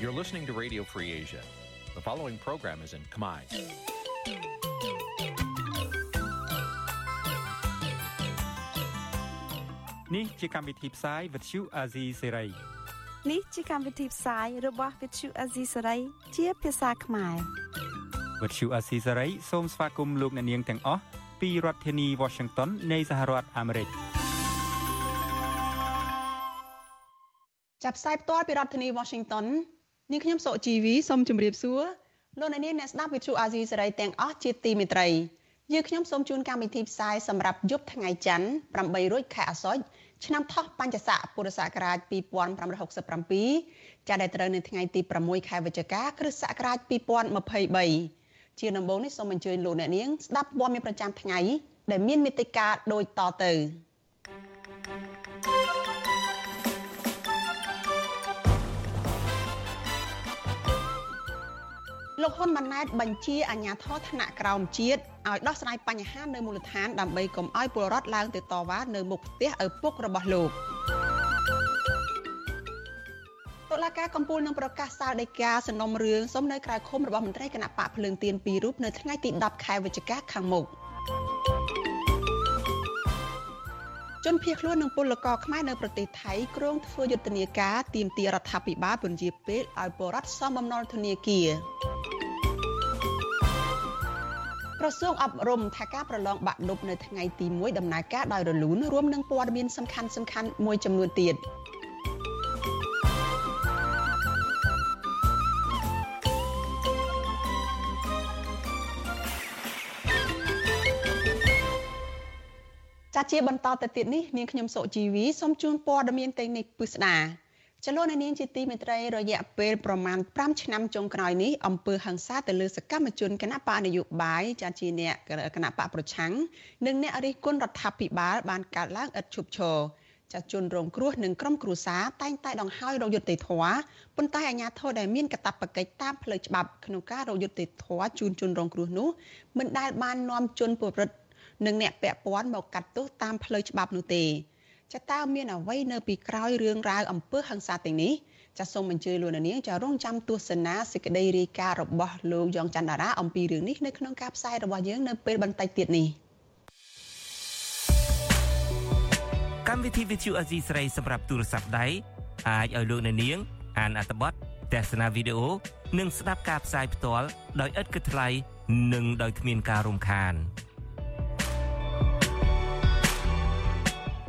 You're listening to Radio Free Asia. The following program is in Khmer. Nǐ chi càm bi tiệp xáy vệt chiu a zì sê ray នេះជាកម្មវិធីផ្សាយរបស់ Vithu Azisari ជាភាសាខ្មែរ វត្តឈូអាស៊ីសេរីសូមស្វាគមន៍លោកអ្នកនាងទាំងអស់ពីរដ្ឋធានី Washington នៃសហរដ្ឋអាមេរិក។ចាប់ផ្សាយផ្ទាល់ពីរដ្ឋធានី Washington នាងខ្ញុំសុជីវីសូមជម្រាបសួរលោកអ្នកនាងអ្នកស្ដាប់វិទ្យុអាស៊ីសេរីទាំងអស់ជាទីមេត្រីយើងខ្ញុំសូមជូនកម្មវិធីផ្សាយសម្រាប់យប់ថ្ងៃច័ន្ទ8រោចខែអាសត់ឆ្នាំថោះបញ្ញស័កពុរសករាជ2567ចាដែលត្រូវនៅថ្ងៃទី6ខែវិច្ឆិកាគ្រិស្តសករាជ2023ជាដំបូងនេះសូមអញ្ជើញលោកអ្នកនាងស្ដាប់ព័ត៌មានប្រចាំថ្ងៃដែលមានមេត្តាដូចតទៅ លោកហ៊ុនម៉ាណែតបញ្ជាអាជ្ញាធរថ្នាក់ក្រោមជាតិឲ្យដោះស្រាយបញ្ហានៅមូលដ្ឋានដើម្បីកុំឲ្យពលរដ្ឋឡើងទៅតវ៉ានៅមុខផ្ទះឪពុករបស់លោកតុលាការកំពូលនឹងប្រកាសសាលដីកាសំណុំរឿងសុំនៅក្រៅឃុំរបស់មន្ត្រីគណៈបកភ្លើងទៀនពីររូបនៅថ្ងៃទី10ខែវិច្ឆិកាខាងមុខជនភៀសខ្លួននឹងពលករខ្មែរនៅប្រទេសថៃគ្រោងធ្វើយុទ្ធនាការទាមទាររដ្ឋាភិបាលពន្យាពេលឲ្យពលរដ្ឋសមបំណុលធនាគារ ក្រសួងអប់រំថាការប្រឡងបាក់ឌុបនៅថ្ងៃទី1ដំណើរការដោយរលូនរួមនឹងព័ត៌មានសំខាន់សំខាន់មួយចំនួនទៀតចាជាបន្តទៅទៀតនេះនាងខ្ញុំសុជីវីសូមជូនព័ត៌មានទាំងនេះពិស្ដា ចលនានាងជាទីមេត្រីរយៈពេលប្រមាណ5ឆ្នាំចុងក្រោយនេះអំពើហិង្សាទៅលើសកម្មជនគណៈបកនយោបាយចាជាអ្នកគណៈបកប្រឆាំងនិងអ្នករិះគន់រដ្ឋាភិបាលបានកើតឡើងឥតឈប់ឈរចាជនរងគ្រោះនិងក្រុមគ្រួសារតែងតែដង្ហោយរយុទ្ធធរប៉ុន្តែអាជ្ញាធរដែលមានកាតព្វកិច្ចតាមផ្លូវច្បាប់ក្នុងការរយុទ្ធធរជូនជនរងគ្រោះនោះមិនដែលបាននាំជនប្រព្រឹត្តនិងអ្នកពាក់ព័ន្ធមកកាត់ទោសតាមផ្លូវច្បាប់នោះទេ ចាតើមានអ្វីនៅពីក្រោយរឿងរ៉ាវអំពើហិង្សាទាំងនេះចាសូមអញ្ជើញលោកនាងចារងចាំទស្សនាសេចក្តីរាយការណ៍របស់លោកយ៉ងច័ន្ទតារាអំពីរឿងនេះនៅក្នុងការផ្សាយរបស់យើងនៅពេលបន្តិចទៀតនេះកម្មវិធី Vithu Azizi ស្រីសម្រាប់ទូរស័ព្ទដៃអាចឲ្យលោកនាង អានអត្ថបទទស្សនាវីដេអូនិងស្ដាប់ការផ្សាយផ្ទាល់ដោយឥតគិតថ្លៃនិងដោយគ្មានការរំខាន។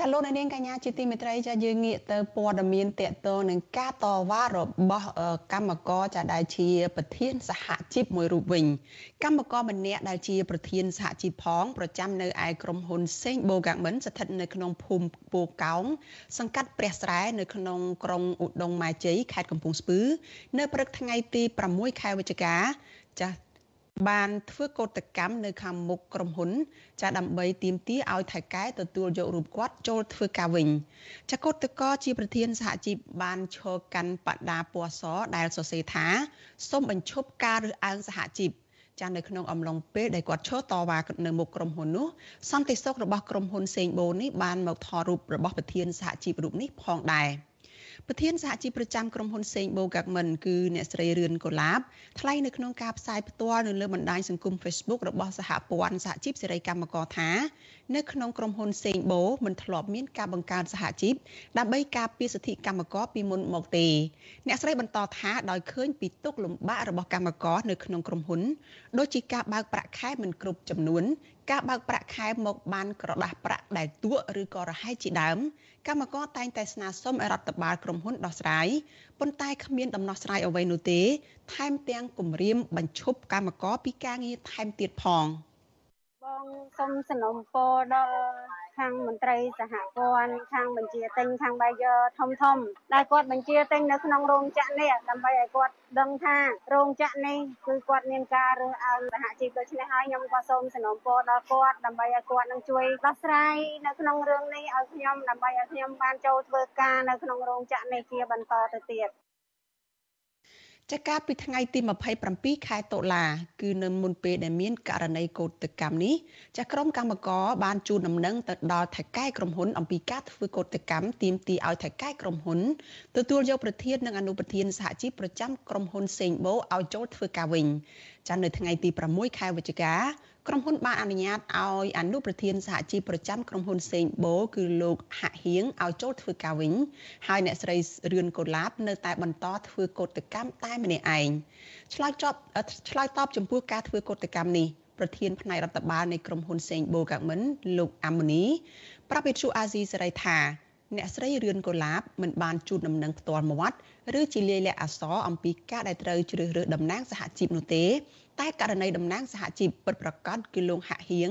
ចាលោកនាងកញ្ញាជាទីមេត្រីចាយើងងាកទៅព័ត៌មានតកតងនឹងការតវ៉ារបស់កម្មករចាដែលជាប្រធានសហជីពមួយរូបវិញកម្មករម្នាក់ដែលជាប្រធានសហជីពផងប្រចាំនៅឯក្រុមហ៊ុនសេងបូកាមិនស្ថិតនៅក្នុងភូមិពូកោងសង្កាត់ព្រះស្រែនៅក្នុងក្រុងឧដុង្គម៉ាជ័យខេត្តកំពង់ស្ពឺ នៅព្រឹកថ្ងៃទី6ខែវិច្ឆិកាចា បានធ្វើកោតកម្មនៅខាងមុខក្រុមហ៊ុន ចាដើម្បីទាមទារឲ្យថៃកែទទួលយករូបគាត់ចូលធ្វើការវិញចាកោតកោជាប្រធានសហជីពបានឈរកាន់បដាពណ៌សដែលសរសេរថាសូមបញ្ឈប់ការរើសអើងសហជីពចានៅក្នុងអំឡុងពេលដែលគាត់ឈរតវ៉ានៅមុខក្រុមហ៊ុននោះសន្តិសុខរបស់ក្រុមហ៊ុនសេងបូននេះបានមកថតរូបរបស់ប្រធានសហជីពរូបនេះផងដែរ។ ប្រធានសហជីពប្រចាំក្រុមហ៊ុនសេងបូកាក់មិនគឺអ្នកស្រីរឿនកូឡាបថ្លែងនៅក្នុងការផ្សាយផ្ទាល់នៅលើបណ្ដាញសង្គម Facebook របស់សហព័ន្ធសហជីពសេរីកម្មករថានៅក្នុងក្រុមហ៊ុនសេងបូមិនធ្លាប់មានការបង្កើតសហជីពដើម្បីការពារសិទ្ធិកម្មករពីមុនមកទេអ្នកស្រីបន្តថាដោយឃើញពីទុកលំបាករបស់កម្មករនៅក្នុងក្រុមហ៊ុនដូចជាការបើកប្រាក់ខែមិនគ្រប់ចំនួន ការបើកប្រាក់ខែមកបានក្រដាស់ប្រាក់ដែលទួឬក៏រហែកជាដើមកម្មករតែងតែស្នើសុំឲ្យរដ្ឋបាលក្រុមហ៊ុនដោះស្រាយប៉ុន្តែគ្មានដំណោះស្រាយអ្វីនោះទេថែមទាំងគម្រាមបញ្ឈប់កម្មករពីការងារថែមទៀតផងបងសូមសំណូមពរដល់ ខាងមន្ត្រីសហព័ន្ធខាងបញ្ជាទិញខាងបាយ័រធំធំដែលគាត់បញ្ជាទិញនៅក្នុងរោងចក្រនេះដើម្បីឲ្យគាត់ដឹងថារោងចក្រនេះគឺគាត់មានការរើសអើងសហជីពដូច្នេះហើយខ្ញុំក៏សូមសំណូមពរដល់គាត់ដើម្បីឲ្យគាត់នឹងជួយដោះស្រាយនៅក្នុងរឿងនេះឲ្យខ្ញុំដើម្បីឲ្យខ្ញុំបានចូលធ្វើការនៅក្នុងរោងចក្រនេះជាបន្តទៅទៀត ចាកាលពីថ្ងៃទី27ខែតុលាគឺនៅមុនពេលដែលមានករណីកោតកម្មនេះចាក្រុមកម្មករបានជូនដំណឹងទៅដល់ថៃកែក្រុមហ៊ុនអំពីការធ្វើកោតកម្មទាមទារឲ្យថៃកែក្រុមហ៊ុនទទួលយកប្រធាននិងអនុប្រធានសហជីពប្រចាំក្រុមហ៊ុនសេងបូឲ្យចូលធ្វើការវិញចានៅថ្ងៃទី6ខែវិច្ឆិកា ក្រុមហ៊ុនបានអនុញ្ញាតឲ្យអនុប្រធានសហជីពប្រចាំក្រុមហ៊ុនសេងបូគឺលោកហាក់ហៀងឲ្យចូលធ្វើការវិញហើយអ្នកស្រីរឿនកូឡាបនៅតែបន្តធ្វើកោតកម្មតែម្នាក់ឯងឆ្លើយចប់ឆ្លើយតបចំពោះការធ្វើកោតកម្មនេះប្រធានផ្នែករដ្ឋបាលនៃក្រុមហ៊ុនសេងបូកាមិនលោកអាម៉ូនីប្រាប់វិទ្យុអាស៊ីសេរីថា អ្នកស្រីរឿនកូឡាបមិនបានជូនដំណឹងផ្ទាល់មាត់ឬជាលាយលក្ខណ៍អក្សរអំពីការដែលត្រូវជ្រើសរើសតំណាងសហជីពនោះទេ តែករណីតំណាងសហជីពពិតប្រាកដគឺលោកហាក់ហៀង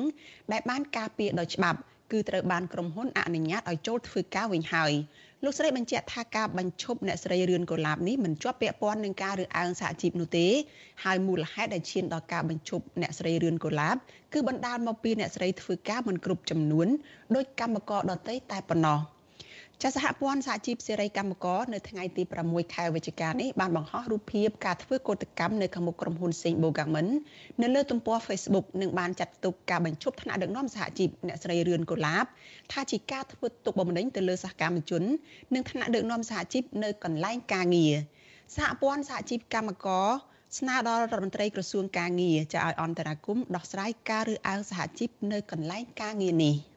ដែលបានការពារដោយច្បាប់គឺត្រូវបានក្រុមហ៊ុនអនុញ្ញាតឲ្យចូលធ្វើការវិញហើយលោកស្រីបញ្ជាក់ថាការបញ្ឈប់អ្នកស្រីរឿនកូឡាបនេះមិនជាប់ពាក់ព័ន្ធនឹងការរើសអើងសហជីពនោះទេហើយមូលហេតុដែលឈានដល់ការបញ្ឈប់អ្នកស្រីរឿនកូឡាបគឺបណ្ដាលមកពីអ្នកស្រីធ្វើការមិនគ្រប់ចំនួនដោយកម្មករដទៃតែប៉ុណ្ណោះ។ ចាសហព័ន្ធសហជីពសេរីកម្មករនៅថ្ងៃទី6ខែវិច្ឆិកានេះបានបង្ហោះរូបភាពការធ្វើកោតកម្មនៅខាងមុខក្រុមហ៊ុនសេងបូកាមិននៅលើទំព័រ Facebook និងបានចាត់ទុកការបញ្ឈប់ថ្នាក់ដឹកនាំសហជីពអ្នកស្រីរឿនកូឡាបថាជាការធ្វើទុកបុកម្នេញទៅលើសហកម្មជន និងថ្នាក់ដឹកនាំសហជីពនៅកន្លែងការងារសហព័ន្ធសហជីពកម្មករស្នើដល់រដ្ឋមន្ត្រីក្រសួងការងារចាឲ្យអន្តរាគមដោះស្រាយការរើសអើងសហជីពនៅកន្លែងការងារនេះ។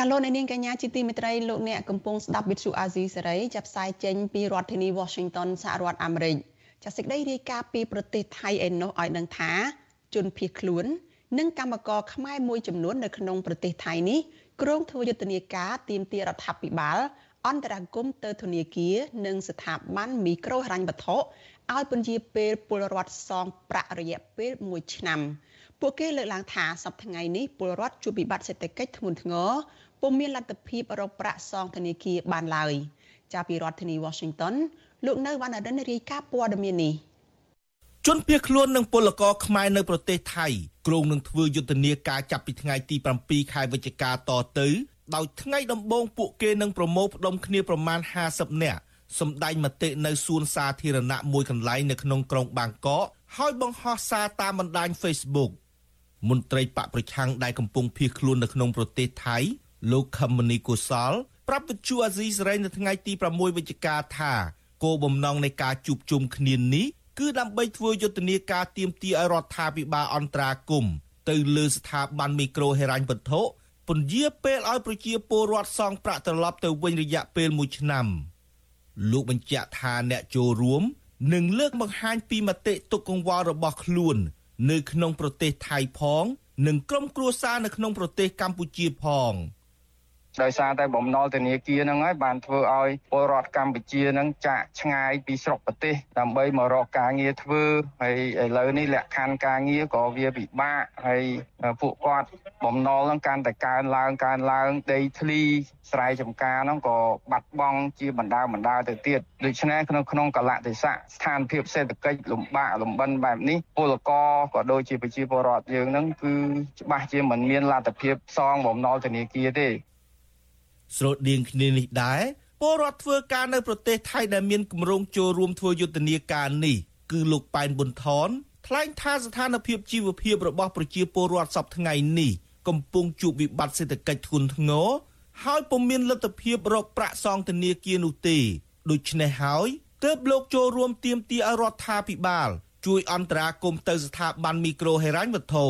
ចាលោកនាងកញ្ញាជាទីមេត្រីលោកអ្នកកំពុងស្ដាប់វិទ្យុអាស៊ីសេរីចាប់ផ្សាយចេញពីរដ្ឋធានី Washington សហរដ្ឋអាមេរិកចាសេចក្តីរាយការណ៍ពីប្រទេសថៃឯណោះឲ្យដឹងថា ជនភៀសខ្លួន និងកម្មករខ្មែរមួយចំនួននៅក្នុងប្រទេសថៃនេះក្រុងធ្វើយុទ្ធនាការទាមទាររដ្ឋាភិបាល អន្តរាគមទៅធនាគារនិងស្ថាប័នមីក្រូហិរញ្ញវត្ថុឲ្យពន្យាពេលពលរដ្ឋសងប្រាក់រយៈពេល1ឆ្នាំ ពួកគេលើកឡើងថាសប្តាហ៍ថ្ងៃនេះពលរដ្ឋជួបវិបត្តិសេដ្ឋកិច្ចធ្ងន់ធ្ងរ ពុំមានលទ្ធភាពរកប្រាក់សងធនាគារបានឡើយចាប់ពីរដ្ឋធានី Washington លោកនៅវណ្ណរិនរាយការណ៍ព័ត៌មាននេះជនភៀសខ្លួននិងពលករខ្មែរនៅប្រទេសថៃគ្រោងនឹងធ្វើយុទ្ធនាការចាប់ពីថ្ងៃទី7ខែវិច្ឆិកាតទៅ ដោយថ្ងៃដំបូងពួកគេនឹងប្រមូលផ្ដុំគ្នាប្រមាណ50នាក់សម្ដែងមតិនៅសួនសាធារណៈមួយកន្លែងនៅក្នុងក្រុងបាងកកហើយបង្ហោះសារតាមបណ្ដាញ Facebook មន្ត្រីបកប្រឆាំងដែលកំពុងភៀសខ្លួននៅក្នុងប្រទេសថៃ លោកខមនីកុសលប្រាប់វិទ្យុអាស៊ីសេរីនៅថ្ងៃទី6វិច្ឆិកាថាគោលបំណងនៃការជួបជុំគ្នានេះគឺដើម្បីធ្វើយុទ្ធនាការទៀមទាឲ្យរដ្ឋាភិបាលអន្តរាគមទៅលើស្ថាប័នមីក្រូហិរញ្ញវត្ថុពន្យាពេលឲ្យប្រជាពលរដ្ឋសងប្រាក់ត្រឡប់ទៅវិញរយៈពេល1ឆ្នាំលោកបញ្ជាក់ថាអ្នកចូលរួមនឹងលើកបង្ហាញពីមតិទុកកង្វល់របស់ខ្លួន នៅក្នុងប្រទេសថៃផង និងក្រុមគ្រួសារនៅក្នុងប្រទេសកម្ពុជាផង។ ដោយសារតែបំណុលធនាគារហ្នឹងហើយបានធ្វើឲ្យពលរដ្ឋកម្ពុជាហ្នឹងចាក់ឆ្ងាយពីស្រុកប្រទេសដើម្បីមករកការងារធ្វើហើយឥឡូវនេះលក្ខខណ្ឌការងារក៏វាពិបាកហើយពួកគាត់បំណុលហ្នឹងកាន់តែកើនឡើងកើនឡើងដីធ្លីស្រែចម្ការហ្នឹងក៏បាត់បង់ជាបណ្ដាបណ្ដាទៅទៀតដូច្នេះក្នុងក្នុងកលៈទេសៈស្ថានភាពសេដ្ឋកិច្ចលំបាកលំបិនបែបនេះពលករក៏ដូចជាប្រជាពលរដ្ឋយើងហ្នឹងគឺច្បាស់ជាមិនមានលទ្ធភាពសងបំណុលធនាគារទេ ស្រដៀងគ្នានេះដែរពលរដ្ឋធ្វើការនៅប្រទេសថៃដែលមានគម្រោងចូលរួមធ្វើយុទ្ធនាការនេះគឺលោកប៉ែនប៊ុនថនថ្លែងថាស្ថានភាពជីវភាពរបស់ប្រជាពលរដ្ឋសពថ្ងៃនេះកំពុងជួបវិបត្តិសេដ្ឋកិច្ចធ្ងន់ធ្ងរហើយពុំមានលទ្ធភាពរកប្រាក់សងធនាគារនោះទេដូច្នេះហើយទើបលោកចូលរួមទាមទារឲ្យរដ្ឋាភិបាល ជួយអន្តរាគមន៍ទៅស្ថាប័នមីក្រូហិរញ្ញវត្ថុ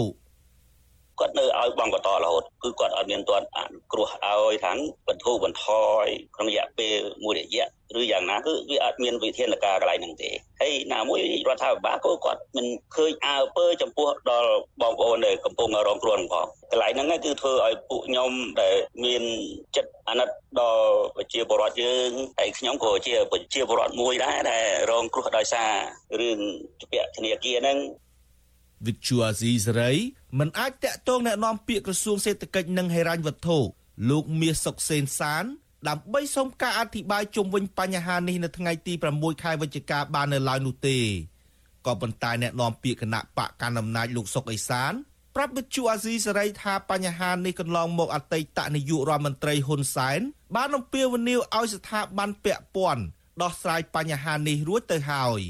គាត់នៅឲ្យបងបន្តរហូតគឺគាត់អត់មានទាន់អនុគ្រោះឲ្យថាងបន្ធូរបន្ថយក្នុងរយៈពេលមួយរយៈឬយ៉ាងណាគឺវាអត់មានវិធានការកន្លែងហ្នឹងទេហើយណាមួយរដ្ឋាភិបាលក៏គាត់មិនឃើញអើពើចំពោះដល់បងប្អូនដែលកំពុងរងគ្រោះផងកន្លែងហ្នឹងគឺធ្វើឲ្យពួកខ្ញុំដែលមានចិត្តអាណិតដល់ប្រជាពលរដ្ឋយើងហើយខ្ញុំក៏ជាប្រជាពលរដ្ឋមួយដែរដែលរងគ្រោះដោយសាររឿងពាក់ធនាគារហ្នឹង វិទ្យុអាស៊ីសេរីមិនអាចតាក់ទងแนะនាំពាក្យក្រសួងសេដ្ឋកិច្ចនិងហិរញ្ញវត្ថុលោកមាសសុកសេនសានដើម្បីសូមការអធិប្បាយជុំវិញបញ្ហានេះនៅថ្ងៃទី6ខែវិច្ឆិកាបាននៅឡើយនោះទេក៏ប៉ុន្តែអ្នកនាំពាក្យគណៈបកកណ្ដាលអំណាចលោកសុកអេសានប្រាប់វិទ្យុអាស៊ីសេរីថាបញ្ហានេះកន្លងមកអតីតនាយករដ្ឋមន្ត្រីហ៊ុនសែនបានអំពាវនាវឲ្យស្ថាប័នពាក់ព័ន្ធដោះស្រាយបញ្ហានេះរួចទៅហើយ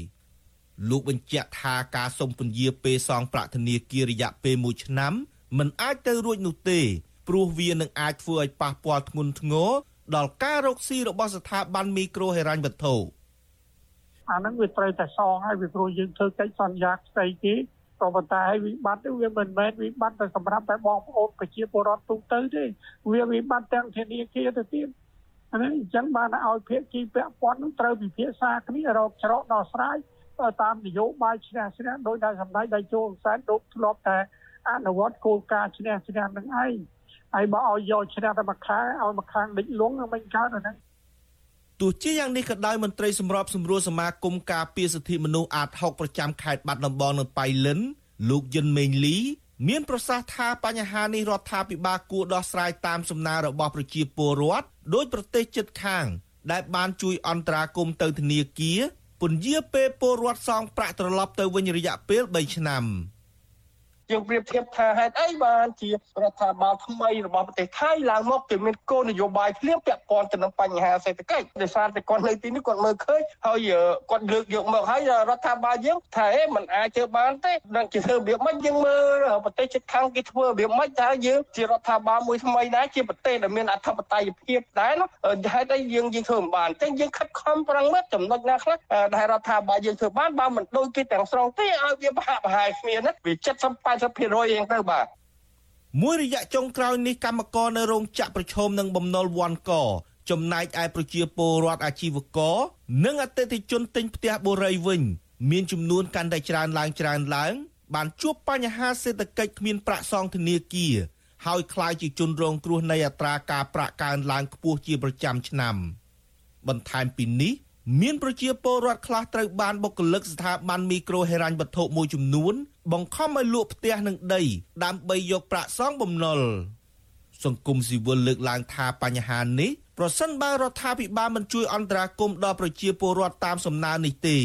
លោកបញ្ជាក់ថាការសុំពន្យាពេលសងប្រាក់ធនាគាររយៈពេល1ឆ្នាំមិនអាចទៅរួចនោះទេព្រោះវានឹងអាចធ្វើឲ្យប៉ះពាល់ធ្ងន់ធ្ងរដល់ការរកស៊ីរបស់ស្ថាប័នមីក្រូហិរញ្ញវត្ថុអាហ្នឹងវាត្រូវតែសងហើយវាព្រោះយើងធ្វើកិច្ចសន្យាផ្សេងគេក៏ប៉ុន្តែវិបត្តិវាមិនមែនវិបត្តិតែសម្រាប់តែបងប្អូនប្រជាពលរដ្ឋទូទៅទេវាវិបត្តិទាំងធនាគារទៅទៀតហ្នឹងអញ្ចឹងបានឲ្យភាគីពាក់ព័ន្ធនឹងត្រូវពិភាក្សាគ្នារកច្រកដោះស្រាយ តាមនយោបាយឈ្នះឈ្នះដោយដែលសម្ដេចដៃជោសែនដូចធ្លាប់តែអនុវត្តគោលការណ៍ឈ្នះឈ្នះនឹងឯងហើយបើឲ្យយកឈ្នះតែមួយខាងឲ្យមួយខាងលិចលង់នឹងមិនកើតទេទោះជាយ៉ាងនេះក៏ដោយមន្ត្រីសម្របសម្រួលសមាគមការពារសិទ្ធិមនុស្សអាត6ប្រចាំខេត្តបាត់ដំបងនៅប៉ៃលិនលោកយិនមេងលី មានប្រសាសន៍ថាបញ្ហានេះរដ្ឋាភិបាលគួរដោះស្រាយតាមសំណើរបស់ប្រជាពលរដ្ឋដោយប្រទេសជិតខាង ដែលបានជួយអន្តរាគមន៍ទៅធនាគារ ពន្យាពេលពលរដ្ឋសងប្រាក់ត្រឡប់ទៅវិញរយៈពេល3ឆ្នាំ។ យើងប្រៀបធៀបថាហេតុអីបានជារដ្ឋាភិបាលថ្មីរបស់ប្រទេសថៃឡើងមកគេមានគោលនយោបាយភ្លាមពាក់ព័ន្ធទៅនឹងបញ្ហាសេដ្ឋកិច្ចដោយសារតែគាត់នៅទីនេះគាត់មើលឃើញហើយគាត់លើកយកមកហើយរដ្ឋាភិបាលយើងថាអេមិនអាចធ្វើបានទេនឹងជាធ្វើរបៀបម៉េចយើងមើលប្រទេសជិតខាងគេធ្វើរបៀបម៉េចតើយើងជារដ្ឋាភិបាលមួយថ្មីដែរជាប្រទេសដែលមានអធិបតេយ្យភាពដែរណាហេតុអីយើងយើងធ្វើមិនបានអញ្ចឹងយើងខិតខំប្រឹងមើលចំណុចណាខ្លះដែលរដ្ឋាភិបាលយើងធ្វើបានបើមិនដូចគេទាំងស្រុងទេឲ្យវាប្រហាក់ប្រហែលគ្នាណាវា70 40%យ៉ាងទៅបាទមួយរយៈចុងក្រោយនេះកម្មករនៅរោងចក្រប្រឈមនឹងបំណុលវ៉ាន់កចំណែកឯប្រជាពលរដ្ឋអាជីវករនិងអតិថិជនទិញផ្ទះបុរីវិញ មានចំនួនកាន់តែច្រើនឡើងច្រើនឡើង បានជួបបញ្ហាសេដ្ឋកិច្ចគ្មានប្រាក់សងធនាគារហើយខ្លាយជាជនរងគ្រោះនៃអត្រាការប្រាក់កើនឡើងខ្ពស់ជាប្រចាំឆ្នាំ បន្ថែមពីនេះ មានប្រជាពលរដ្ឋខ្លះត្រូវបានបុគ្គលិកស្ថាប័នមីក្រូហិរញ្ញវត្ថុមួយចំនួន បង្ខំឲ្យលក់ផ្ទះនិងដី ដើម្បីយកប្រាក់សងបំណុលសង្គមស៊ីវិលលើកឡើងថាបញ្ហានេះប្រសិនបើរដ្ឋាភិបាលមិនជួយអន្តរាគមន៍ដល់ប្រជាពលរដ្ឋតាមសំណើនេះទេ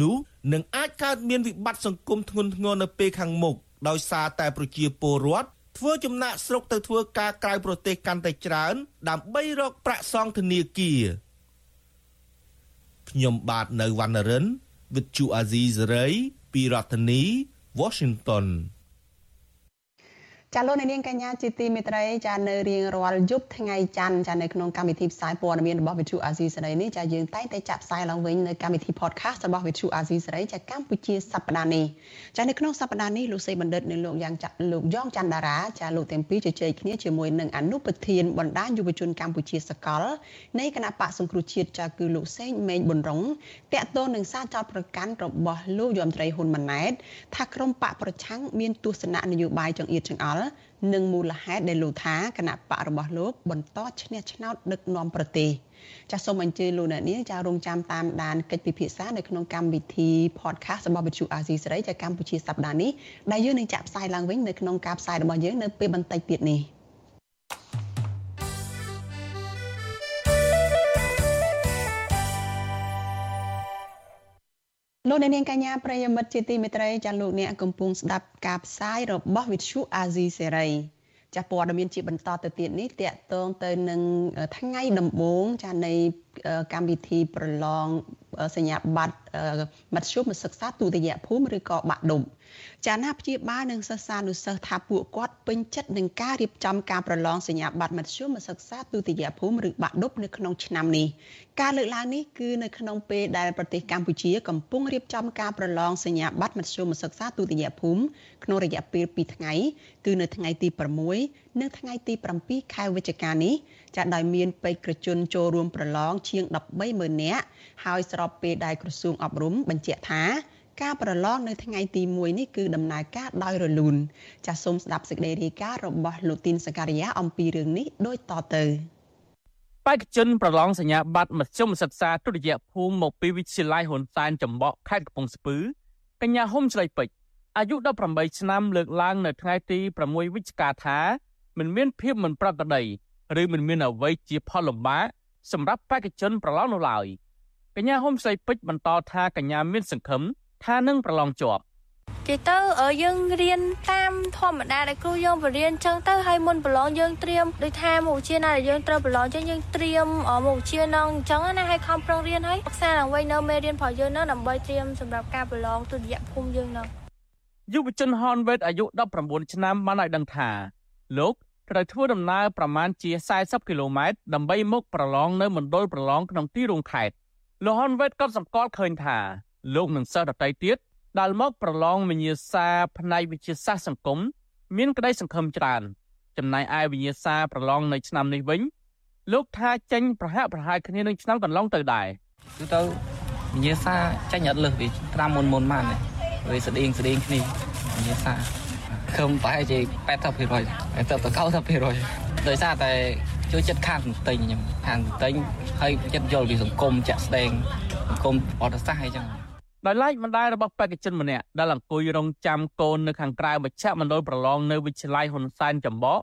នោះនឹងអាចកើតមានវិបត្តិសង្គមធ្ងន់ធ្ងរនៅពេលខាងមុខដោយសារតែប្រជាពលរដ្ឋធ្វើចំណាក់ស្រុកទៅធ្វើការក្រៅប្រទេសកាន់តែច្រើន ដើម្បីរកប្រាក់សងធនាគារ ខ្ញុំបាទនៅវណ្ណរិន With Chu Azizi Saray ពីរដ្ឋធានី Washington ចាលោកនាងកញ្ញាជាទីមេត្រីចានៅរៀងរាល់យប់ថ្ងៃច័ន្ទចានៅក្នុងកម្មវិធីផ្សាយព័ត៌មានរបស់វិទ្យុអាស៊ីសេរីនេះចាយើងតែងតែចាក់ផ្សាយឡើងវិញនៅកម្មវិធី podcast របស់វិទ្យុអាស៊ីសេរីចាកម្ពុជាសប្តាហ៍នេះចានៅក្នុងសប្តាហ៍នេះលោកសេបណ្ឌិតនិងលោកយ៉ាងចាលោកយ៉ងច័ន្ទតារាចាលោកទាំងពីរជជែកគ្នាជាមួយនឹងអនុប្រធានបណ្ដាញយុវជនកម្ពុជាសកលនៃគណៈបកសង្គ្រោះជាតិចាគឺលោកសេងមេងប៊ុនរងតាក់ទងនឹងសារចោទប្រកាន់របស់លោកយមត្រីហ៊ុនម៉ាណែតថាក្រុមបកប្រឆាំងមានទស្សនៈនយោបាយចង្អៀតចង្អល់និងមូលហេតុដែលលោកថាគណៈបករបស់លោកបន្តឈ្នះឆ្នោតដឹកនាំប្រទេសចាសសូមអញ្ជើញលោកអ្នកនាងចារងចាំតាមដានកិច្ចពិភាក្សានៅក្នុងកម្មវិធី podcast របស់វិទ្យុអាស៊ីសេរីចាកម្ពុជាសប្តាហ៍នេះដែលយើងនឹងចាក់ផ្សាយឡើងវិញនៅក្នុងការផ្សាយរបស់យើងនៅពេលបន្តិចទៀតនេះ។ លោកអ្នកនាងកញ្ញាប្រិយមិត្តជាទីមេត្រីចាលោកអ្នកកំពុងស្ដាប់ការផ្សាយរបស់វិទ្យុអាស៊ីសេរីចាព័ត៌មានជាបន្តទៅទៀតនេះតកតងទៅនឹងថ្ងៃដំបូងចានៃកម្មវិធីប្រឡងសញ្ញាបត្រមធ្យមសិក្សាទុតិយភូមិឬក៏បាក់ដុំ ចាណាព្យាបាលនិងសិស្សានុសិស្សថាពួកគាត់ពេញចិត្តនឹងការរៀបចំការប្រឡងសញ្ញាបត្រមធ្យមសិក្សាទុតិយភូមិឬបាក់ឌុបនៅក្នុងឆ្នាំនេះការលើកឡើងនេះគឺនៅក្នុងពេលដែលប្រទេសកម្ពុជាកំពុងរៀបចំការប្រឡងសញ្ញាបត្រមធ្យមសិក្សាទុតិយភូមិក្នុងរយៈពេល2ថ្ងៃគឺនៅថ្ងៃទី6និងថ្ងៃទី7ខែវិច្ឆិកានេះចាដោយមានបេក្ខជនចូលរួមប្រឡងជាង130,000នាក់ហើយស្របពេលដែលក្រសួងអប់រំបញ្ជាក់ថា ការប្រឡងនៅថ្ងៃទី1នេះគឺដំណើរការដោយរលូនចាសសូមស្ដាប់សេចក្តីរាយការណ៍របស់លោកទីនសការីយ៉ាអំពីរឿងនេះដូចតទៅបេក្ខជនប្រឡងសញ្ញាបត្រមធ្យមសិក្សាទុតិយភូមិមកពីវិទ្យាល័យហ៊ុនសែនចំបក់ខេត្តកំពង់ស្ពឺកញ្ញាហុំឆ្លៃពេជ្រអាយុ18ឆ្នាំលើកឡើងនៅថ្ងៃទី6វិច្ឆិកាថាមិនមានភាពមិនប្រក្រតីឬមិនមានអ្វីជាផលលំបាកសម្រាប់បេក្ខជនប្រឡងនោះឡើយកញ្ញាហុំស្រីពេជ្របន្តថាកញ្ញាមានសង្ឃឹម ថានឹងប្រឡងជាប់គេទៅយើងរៀនតាមធម្មតាដែលគ្រូយើងបរៀនចឹងទៅហើយមុនប្រឡងយើងត្រៀមដូចថាមុខវិជ្ជាណាដែលយើងត្រូវប្រឡងចឹងយើងត្រៀមមុខវិជ្ជានឹងចឹងណាហើយខំប្រឹងរៀនហើយសិក្សាឡើងវិញនៅមេរៀនរបស់យើងនឹងដើម្បីត្រៀមសម្រាប់ការប្រឡងទុតិយភូមិយើងនឹងយុវជនហនវេតអាយុ19ឆ្នាំបានឲ្យដឹងថាលោកត្រូវធ្វើដំណើរប្រមាណជា40គីឡូម៉ែត្រដើម្បីមកប្រឡងនៅមណ្ឌលប្រឡងក្នុងទីរួមខេត្តលោកហនវេតក៏សម្គាល់ឃើញថា លោកនិងសិស្សដទៃទៀតដែលមកប្រឡងវិញ្ញាសាផ្នែកវិទ្យាសាស្ត្រសង្គមមានក្តីសង្ឃឹមច្រើន ចំណែកឯវិញ្ញាសាប្រឡងនៅឆ្នាំនេះវិញលោកថាចេញប្រហាក់ប្រហែលគ្នានឹងឆ្នាំកន្លងទៅដែរគឺទៅវិញ្ញាសាចេញអត់លើសពីតាមមុនមុនមកវាស្តៀងស្តៀងគ្នាវិញ្ញាសាខំប្រហែលជា80%តែទៅ90%ដោយសារតែជួយចិត្តខាងទិញខ្ញុំខាងទិញហើយចិត្តយល់ពីសង្គមចាក់ស្ដែងសង្គមអត់សាសអីចឹង ដោយឡែកបណ្ដាលរបស់បេក្ខជនម្នាក់ដែលអង្គុយរងចាំកូននៅខាងក្រៅមជ្ឈមណ្ឌលប្រឡងនៅវិទ្យាល័យហ៊ុនសែនចំបក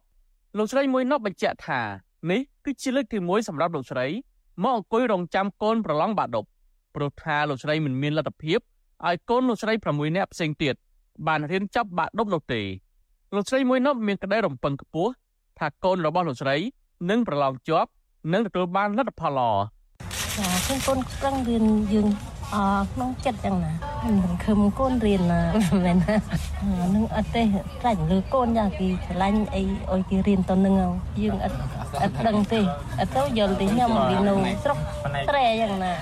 លោកស្រីមួយនោះបញ្ជាក់ថានេះគឺជាលើកទី1សម្រាប់លោកស្រីមកអង្គុយរងចាំកូនប្រឡងបាក់ឌុបព្រោះថាលោកស្រីមិនមានលទ្ធភាពឲ្យកូនលោកស្រី6នាក់ផ្សេងទៀតបានរៀនចប់បាក់ឌុបនោះទេលោកស្រីមួយនោះមានក្តីរំពឹងខ្ពស់ថាកូនរបស់លោកស្រីនឹងប្រឡងជាប់និងទទួលបានលទ្ធផលល្អចាខ្ញុំកូនប្រឹងរៀនយើង អក្នុងចិត្តចឹងណាមិនខឹមកូនរៀនណាមែនណានឹងអត់ទេត្រាច់លើកូនយ៉ាងគេឆ្លាញ់អីអុយគេរៀនទៅនឹងយើងអត់អត់ដឹងទេអត់ទៅយល់ទេខ្ញុំរៀននៅស្រុកត្រែយ៉ាងណា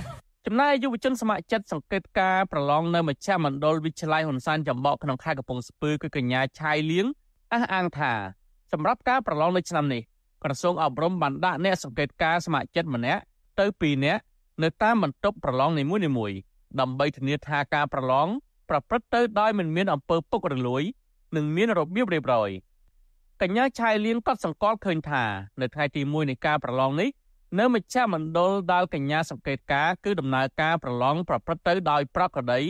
ចំណែកយុវជនស្ម័គ្រចិត្តសង្កេតការប្រឡងនៅមជ្ឈមណ្ឌលវិទ្យាល័យហ៊ុនសែនចំបកក្នុងខេត្តកំពង់ស្ពឺគឺកញ្ញាឆាយលៀងអះអាងថាសម្រាប់ការប្រឡងនៅឆ្នាំនេះក្រសួងអប់រំបានដាក់អ្នកសង្កេតការស្ម័គ្រចិត្តម្នាក់ទៅ2នាក់នៅតាមបន្ទប់ប្រឡងនីមួយៗ ដើម្បីធានាថាការប្រឡងប្រព្រឹត្តទៅដោយមិនមានអំពើពុករលួយ និងមានរបៀបរៀបរយកញ្ញាឆាយលៀងក៏សង្កល់ឃើញថានៅថ្ងៃទី1នៃការប្រឡងនេះនៅមជ្ឈមណ្ឌលដែលកញ្ញាសង្កេតការគឺដំណើរការប្រឡងប្រព្រឹត្តទៅដោយប្រក្រតី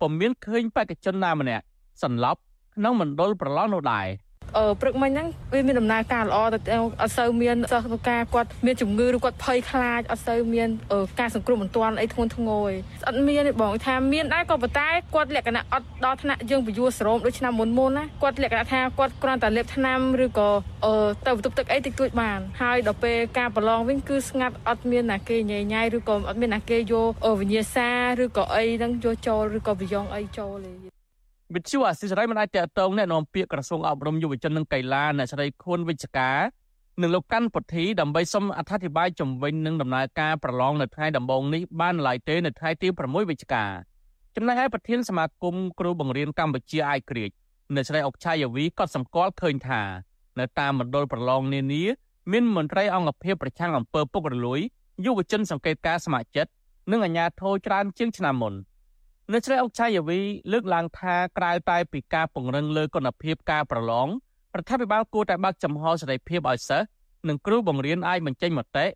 ពុំមានឃើញបេក្ខជនណាម្នាក់សន្លប់ក្នុងមណ្ឌលប្រឡងនោះដែរ។អឺ ព្រឹកមិញហ្នឹងវាមានដំណើរការល្អតែអត់សូវមានសិស្សការគាត់មានជំងឺឬគាត់ភ័យខ្លាចអត់សូវមានការសង្គ្រោះបន្ទាន់អីធ្ងន់ធ្ងរអត់មានទេបងថាមានដែរក៏ប៉ុន្តែគាត់លក្ខណៈអត់ដល់ថ្នាក់យើងពយួរសរោមដូចឆ្នាំមុនមុនណាគាត់លក្ខណៈថាគាត់គ្រាន់តែលេបថ្នាំឬក៏ទៅបន្ទប់ទឹកអីតិចតួចបានហើយដល់ពេលការប្រឡងវិញគឺស្ងាត់អត់មានណាគេញ៉ៃញ៉ៃឬក៏អត់មានណាគេយកវិញ្ញាសាឬក៏អីហ្នឹងយកចូលឬក៏ប្រយ៉ងអីចូលទេ វិទ្យុអាស៊ីសេរីមិនអាចតកតងแนะនាំពាក្យក្រសួងអប់រំយុវជននិងកីឡាអ្នកស្រីខួនវិជ្ជការនិងលោកកាន់ពុទ្ធីដើម្បីសុំអធិប្បាយជំវិញនឹងដំណើរការប្រឡងនៅថ្ងៃដំបូងនេះបានឡើយទេនៅថ្ងៃទី6វិច្ឆិកាចំណែកឯប្រធានសមាគមគ្រូបង្រៀនកម្ពុជាអាយក្រិចអ្នកស្រីអុកឆាយាវីក៏សម្គាល់ឃើញថានៅតាមមណ្ឌលប្រឡងនានាមានមន្ត្រីអង្គភាពប្រឆាំងអំពើពុករលួយយុវជនសង្កេតការស្ម័គ្រចិត្តនិងអាជ្ញាធរច្រើនជាងឆ្នាំមុន។ នៅជ្រែអុកឆាយាវីលើកឡើងថាក្រៅតែពីការពង្រឹងលើគុណភាពការប្រឡងរដ្ឋាភិបាលគួរតែបើកចំហសេរីភាពឲ្យសិស្សនិងគ្រូបង្រៀនអាចបញ្ចេញមតិ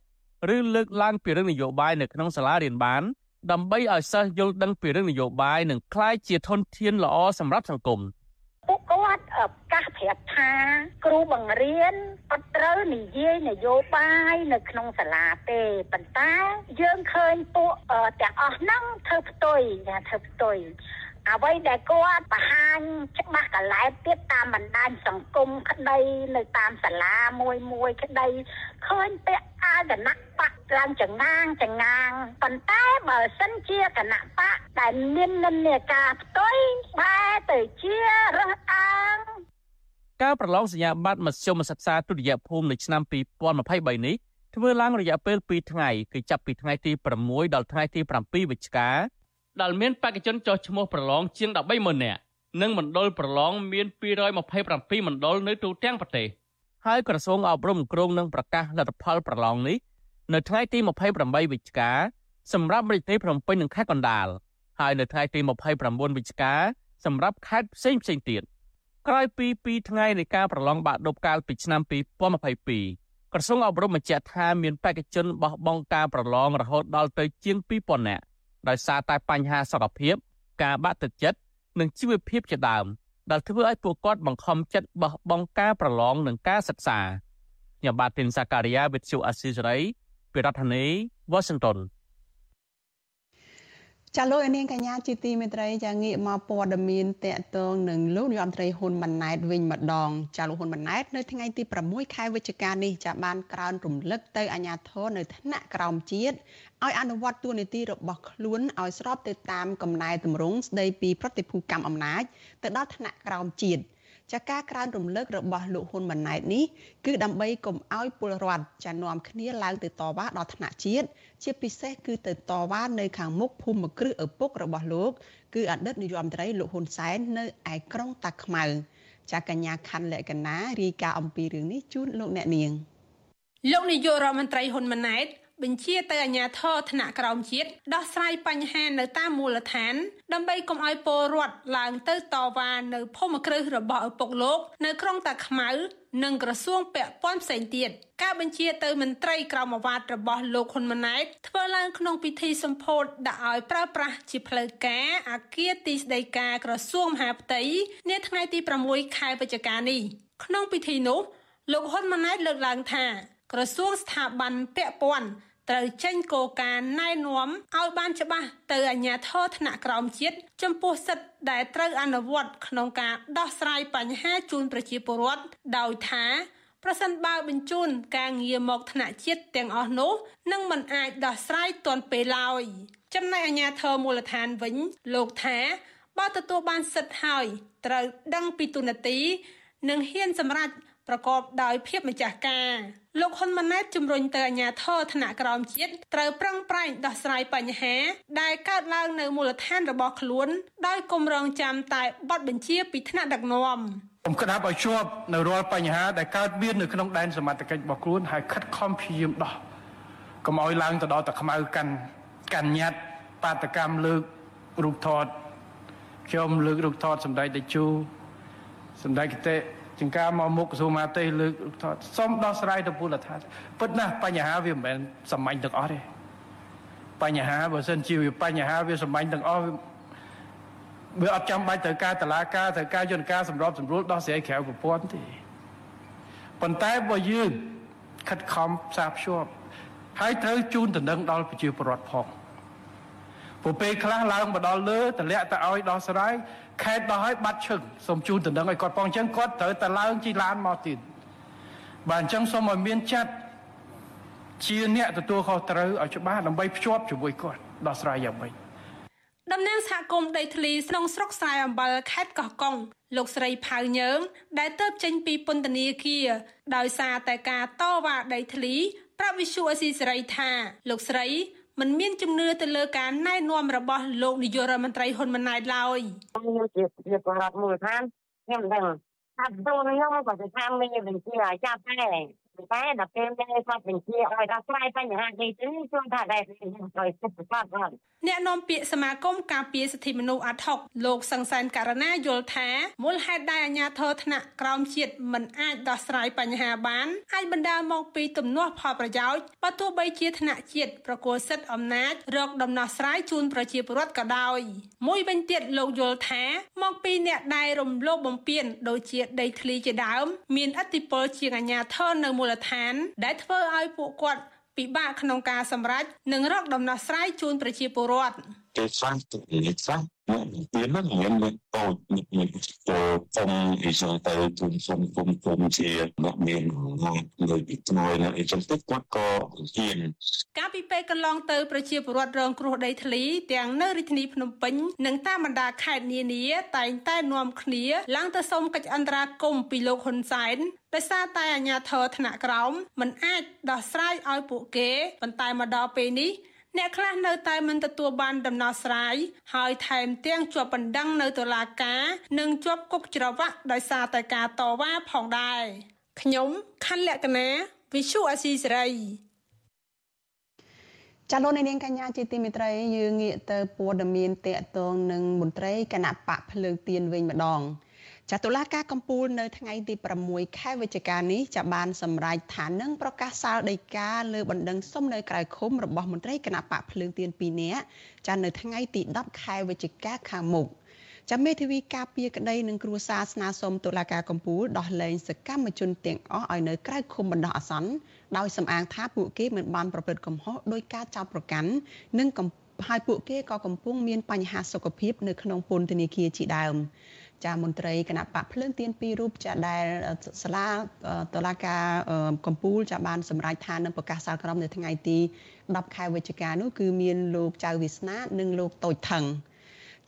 ឬលើកឡើងពីរឿងនយោបាយនៅក្នុងសាលារៀនបានដើម្បីឲ្យសិស្សយល់ដឹងពីរឿងនយោបាយនិងក្លាយជាធនធានល្អសម្រាប់សង្គម។ពួក គាត់ប្រកាសប្រាប់ថា គ្រូបង្រៀនអត់ត្រូវនិយាយនយោបាយនៅក្នុងសាលាទេប៉ុន្តែយើងឃើញពួកទាំងអស់ហ្នឹងធ្វើផ្ទុយណាធ្វើផ្ទុយ អ្វីដែលគាត់បង្ហាញច្បាស់កលែតទៀតតាមបណ្ដាញសង្គមក្តីនៅតាមសាលាមួយមួយក្តីឃើញពាក់អាវគណៈបកឡើងចងាងចងាងប៉ុន្តែបើសិនជាគណៈបកដែលមាននិន្នាការផ្ទុយបែរទៅជារើសអើងការប្រឡងសញ្ញាបត្រមធ្យមសិក្សាទុតិយភូមិនៅឆ្នាំ2023នេះធ្វើឡើងរយៈពេល2ថ្ងៃគឺចាប់ពីថ្ងៃទី6ដល់ថ្ងៃទី7វិច្ឆិកា ដែលមានបេក្ខជនចុះឈ្មោះប្រឡងជាង13ម៉ឺននាក់និងមណ្ឌលប្រឡងមាន227មណ្ឌលនៅទូទាំងប្រទេសហើយក្រសួងអប់រំគ្រងនឹងប្រកាសលទ្ធផលប្រឡងនេះនៅថ្ងៃទី28វិច្ឆិកាសម្រាប់រាជធានីភ្នំពេញនិងខេត្តកណ្ដាលហើយនៅថ្ងៃទី29វិច្ឆិកាសម្រាប់ខេត្តផ្សេងផ្សេងទៀតក្រោយពី2ថ្ងៃនៃការប្រឡងបាក់ឌុបកាលពីឆ្នាំ2022ក្រសួងអប់រំបញ្ជាក់ថាមានបេក្ខជនបោះបង់ការប្រឡងរហូតដល់ទៅជាង2000នាក់ ដោយសារតែបញ្ហាសុខភាព ការបាក់ទឹកចិត្តនិងជីវភាពជាដើមដែលធ្វើឲ្យពួកគាត់បង្ខំចិត្តបោះបង់ការប្រឡងនិងការសិក្សាខ្ញុំបាទទីនសាការីយ៉ាវិទ្យុអស៊ីសេរីពីរដ្ឋធានី Washington ចាលោកនាងកញ្ញាជាទីមេត្រីចាងាកមកព័ត៌មានតកតងនឹងលោកនាយរដ្ឋមន្ត្រីហ៊ុនម៉ាណែតវិញម្ដងចាលោកហ៊ុនម៉ាណែតនៅថ្ងៃទី6ខែវិច្ឆិកានេះចាបានក្រើនរំលឹកទៅអាជ្ញាធរនៅថ្នាក់ក្រោមជាតិឲ្យអនុវត្តទួនាទីរបស់ខ្លួនឲ្យស្របទៅតាមកំណែតម្រង់ស្ដីពីប្រតិភូកម្មអំណាចទៅដល់ថ្នាក់ក្រោមជាតិ ចាការក្រើនរំលឹករបស់លោកហ៊ុនម៉ាណែតនេះគឺដើម្បីកុំឲ្យពលរដ្ឋចានាំគ្នាឡើងទៅតវ៉ាដល់ថ្នាក់ជាតិជាពិសេសគឺទៅតវ៉ានៅខាងមុខភូមិគ្រឹះឪពុករបស់លោកគឺអតីតនាយរដ្ឋមន្ត្រីលោកហ៊ុនសែននៅឯក្រុងតាខ្មៅចាកញ្ញាខណ្ឌលក្ខណារាយការណ៍អំពីរឿងនេះជូនលោកអ្នកនាងលោកនាយករដ្ឋមន្ត្រីហ៊ុនម៉ាណែត បញ្ជាទៅអាជ្ញាធរថ្នាក់ក្រោមជាតិដោះស្រាយបញ្ហានៅតាមមូលដ្ឋាន ដើម្បីកុំឲ្យពលរដ្ឋឡើងទៅតវ៉ានៅភូមិគ្រឹះរបស់ឪពុកលោក នៅក្រុងតាខ្មៅនិងក្រសួងពាក់ព័ន្ធផ្សេងទៀតការបញ្ជាទៅមន្ត្រីក្រមអាវ៉ាត់របស់លោកហ៊ុនម៉ាណែតធ្វើឡើងក្នុងពិធីសម្ពោធដាក់ឲ្យប្រើប្រាស់ជាផ្លូវការអាគារទីស្តីការក្រសួងមហាផ្ទៃនាថ្ងៃទី6ខែវិច្ឆិកានេះក្នុងពិធីនោះលោកហ៊ុនម៉ាណែតលើកឡើងថា ក្រសួងស្ថាប័នពាក់ព័ន្ធ ត្រូវចេញគោលការណ៍ណែនាំឲ្យបានច្បាស់ទៅអាជ្ញាធរថ្នាក់ក្រោមជាតិចំពោះសិទ្ធិដែលត្រូវអនុវត្តក្នុងការដោះស្រាយបញ្ហាជូនប្រជាពលរដ្ឋដោយថាប្រសិនបើបញ្ជូនការងារមកថ្នាក់ជាតិទាំងអស់នោះនឹងមិនអាចដោះស្រាយទាន់ពេលឡើយចំណែកអាជ្ញាធរមូលដ្ឋានវិញ លោកថាបើទទួលបានសិទ្ធិហើយត្រូវដឹងពីទូនាទី និងហ៊ានសម្រេច ប្រកបដោយភាពម្ចាស់ការលោកហ៊ុនម៉ាណែតជំរុញទៅអាជ្ញាធរថ្នាក់ក្រោមជាតិត្រូវប្រឹងប្រែងដោះស្រាយបញ្ហា ដែលកើតឡើងនៅមូលដ្ឋានរបស់ខ្លួន ដោយគម្រងចាំតែបទបញ្ជាពីថ្នាក់ដឹកនាំខ្ញុំក្តាប់ឲ្យជាប់នៅរាល់បញ្ហាដែលកើតមាននៅក្នុងដែនសមត្ថកិច្ចរបស់ខ្លួនហើយខិតខំព្យាយាមដោះកុំឲ្យឡើងទៅដល់តែខ្មៅកាន់កាន់ញត្តិបាតកម្មលើករូបថតខ្ញុំលើករូបថតសម្ដេចតេជោសម្ដេចកតេ ចង្ការមកមុខក្រសួងមហាផ្ទៃលើកថតសុំដោះស្រាយទៅពលរដ្ឋពិតណាស់បញ្ហាវាមិនមែនសាមញ្ញទាំងអស់ទេបញ្ហាបើសិនជាវាបញ្ហាវាសាមញ្ញទាំងអស់វាអត់ចាំបាច់ត្រូវការតឡាការត្រូវការយន្តការសម្របសម្រួលដោះស្រាយក្រៅប្រព័ន្ធទេប៉ុន្តែបើយើងខិតខំផ្សារភ្ជាប់ហើយត្រូវជូនតំណែងដល់ប្រជាពលរដ្ឋផងព្រោះពេលខ្លះឡើងមកដល់លើតម្លាក់ទៅឲ្យដោះស្រាយ ខេតដោះឲ្យបាត់ឈឹងសូមជូនតំណែងឲ្យគាត់ផងអញ្ចឹងគាត់ត្រូវតែឡើងជិះឡានមកទៀតបាទអញ្ចឹងសូមឲ្យមានចាត់ជាអ្នកទទួលខុសត្រូវឲ្យច្បាស់ដើម្បីភ្ជាប់ជាមួយគាត់ដោះស្រាយយ៉ាងម៉េចតំណាងសហគមន៍ដីធ្លីក្នុងស្រុកស្រែអំបិលខេត្តកោះកុងលោកស្រីផៅញើង ដែលទៅចេញពីពន្ធនាគារដោយសារតែការតវ៉ាដីធ្លីប្រាប់វិសុអេស៊ីសេរីថាលោកស្រី មិនមានជំនឿទៅលើការណែនាំរបស់លោកនាយករដ្ឋមន្ត្រីហ៊ុនម៉ាណែតឡើយខ្ញុំជាជាបរដ្ឋមូលដ្ឋានខ្ញុំដឹងថាដូនខ្ញុំក៏ទៅតាមមានបញ្ជាចា ប់តែតែដល់ពេលមានគាត់បញ្ជាឲ្យដោះស្រាយបញ្ហានេះទៅខ្ញុំថាដែរខ្ញុំត្រូវសិទ្ធិស្បគាត់អ្នកនាំពាក្យសមាគមការពារសិទ្ធិមនុស្សអាត់ហុកលោកសង្សានករណាយល់ថាមូលហេតុដែលអាជ្ញាធរថ្នាក់ក្រោមជាតិមិនអាចដោះស្រាយបញ្ហាបានអាចបណ្ដាលមកពីទំនាស់ផលប្រយោជន៍បើទោះបីជាថ្នាក់ជាតិប្រគល់សិទ្ធិអំណាចរកដំណោះស្រាយជូនប្រជាពលរដ្ឋក៏ដោយមួយវិញទៀតលោកយល់ថាមកពីអ្នកដែលរំលោភបំពានដូចជាដីធ្លីជាដើម មានឥទ្ធិពលជាងអាជ្ញាធរនៅមូលដ្ឋាន ដែលធ្វើឲ្យពួកគាត់ពិបាកក្នុងការសម្រេចនិងរកដំណោះស្រាយជូនប្រជាពលរដ្ឋគេខ្លះទៅនិយាយខ្លះ វាមិនមានមានតូចមានចូលគុំអីចឹងទៅគុំសុំគុំគុំជាអ្នកមានងាត់លើពីខ្នើយណាអីចឹងទៅគាត់ក៏ហ៊ានកាលពីពេលកន្លងទៅប្រជាពលរដ្ឋរងគ្រោះដីធ្លីទាំងនៅរាជធានីភ្នំពេញនិងតាមបណ្ដាខេត្តនានាតែងតែនាំគ្នាឡើងទៅសុំកិច្ចអន្តរាគមន៍ពីលោកហ៊ុនសែនដោយសារតែអាជ្ញាធរថ្នាក់ក្រោមមិនអាចដោះស្រាយឲ្យពួកគេប៉ុន្តែមកដល់ពេលនេះ អ្នកខ្លះនៅតែមិនទទួលបានដំណោះស្រាយហើយថែមទាំងជាប់បណ្ដឹងនៅតុលាការ និងជាប់គុកច្រវាក់ដោយសារតែការតវ៉ាផងដែរខ្ញុំខណ្ឌលក្ខណាវិសុអាស៊ីសេរីចាលោកនាងកញ្ញាជាទីមេត្រីយើងងាកទៅព័ត៌មានតកតងនឹងមន្ត្រីគណៈបកភ្លើងទៀនវិញម្ដង ចាតុលាការកំពូលនៅថ្ងៃទី6ខែវិច្ឆិកានេះចាបានសម្រេចថានឹងប្រកាសសាលដីកាលើបណ្ដឹងសុំនៅក្រៅឃុំរបស់មន្ត្រីគណៈបកភ្លើងទៀន2នាក់ចានៅថ្ងៃទី10ខែវិច្ឆិកាខាងមុខចាំមេធាវីការពារក្តីនឹងគ្រួសារស្នើសុំតុលាការកំពូលដោះលែងសកម្មជនទាំងអស់ឲ្យនៅក្រៅឃុំបណ្ដោះអាសន្នដោយសំអាងថាពួកគេមិនបានប្រព្រឹត្តកំហុសដោយការចោទប្រកាន់និងហើយពួកគេក៏កំពុងមានបញ្ហាសុខភាពនៅក្នុងពន្ធនាគារជាដើម ចាមន្ត្រីគណៈបកភ្លើងទៀនពីររូបចាដែលសាលាតឡាការកំពូលចាបានសម្រេចថានឹងប្រកាសសាលក្រមនៅថ្ងៃទី10ខែវិច្ឆិកានោះគឺមានលោកចៅវាសនានិងលោកតូចថង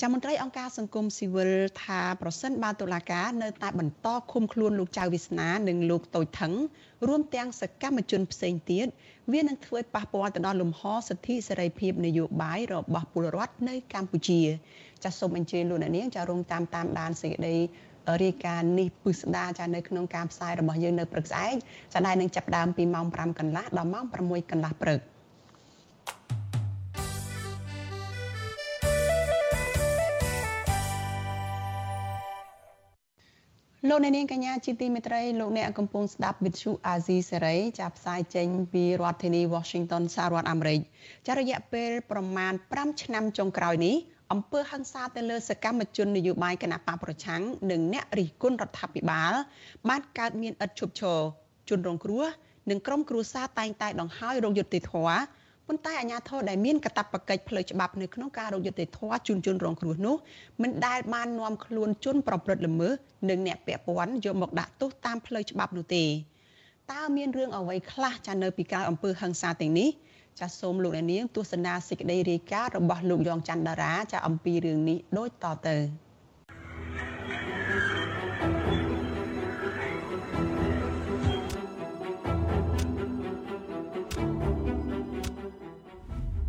ចាំមន្ត្រីអង្គការសង្គមស៊ីវិលថាប្រសិនបើតុលាការនៅតែបន្តឃុំខ្លួនលោកចៅវាសនានិងលោកតូចថងរួមទាំងសកម្មជនផ្សេងទៀតវានឹងធ្វើឲ្យប៉ះពាល់ទៅដល់លំហសិទ្ធិសេរីភាពនយោបាយរបស់ពលរដ្ឋនៅកម្ពុជាចាសសូមអញ្ជើញលោកអ្នកនាងចារងតាមតាមដានសេចក្តីរាយការណ៍នេះពឹស្ដាចានៅក្នុងការផ្សាយរបស់យើងនៅព្រឹកស្អែកចាដែលនឹងចាប់ដើមពីម៉ោង5កន្លះដល់ម៉ោង6កន្លះព្រឹក លោកអ្នកនាងកញ្ញាជាទីមេត្រីលោកអ្នកកំពុងស្ដាប់វិទ្យុអាស៊ីសេរីចាប់ផ្សាយចេញពីរដ្ឋធានី Washington សហរដ្ឋអាមេរិកចារយៈពេលប្រមាណ5ឆ្នាំចុងក្រោយនេះអំពើហិង្សាទៅលើសកម្មជននយោបាយគណៈបកប្រឆាំងនិងអ្នករិះគន់រដ្ឋាភិបាលបានកើតមានឥតឈប់ឈរជនរងគ្រោះនិងក្រុមគ្រួសារតែងតែដង្ហើយរោគយុត្តិធម៌ ប៉ុន្តែអាជ្ញាធរដែលមានកាតព្វកិច្ចផ្លូវច្បាប់នៅក្នុងការរកយុត្តិធម៌ជូនជនរងគ្រោះនោះមិនដែលបាននាំខ្លួនជនប្រព្រឹត្តល្មើសនិងអ្នកពាក់ព័ន្ធយកមកដាក់ទោសតាមផ្លូវច្បាប់នោះទេតើមានរឿងអ្វីខ្លះចានៅពីក្រោយអំពើហិង្សាទាំងនេះចាសសូមលោកអ្នកនាងទស្សនាសេចក្តីរាយការណ៍របស់លោកយ៉ងច័ន្ទតារាចាអំពីរឿងនេះដូចតទៅ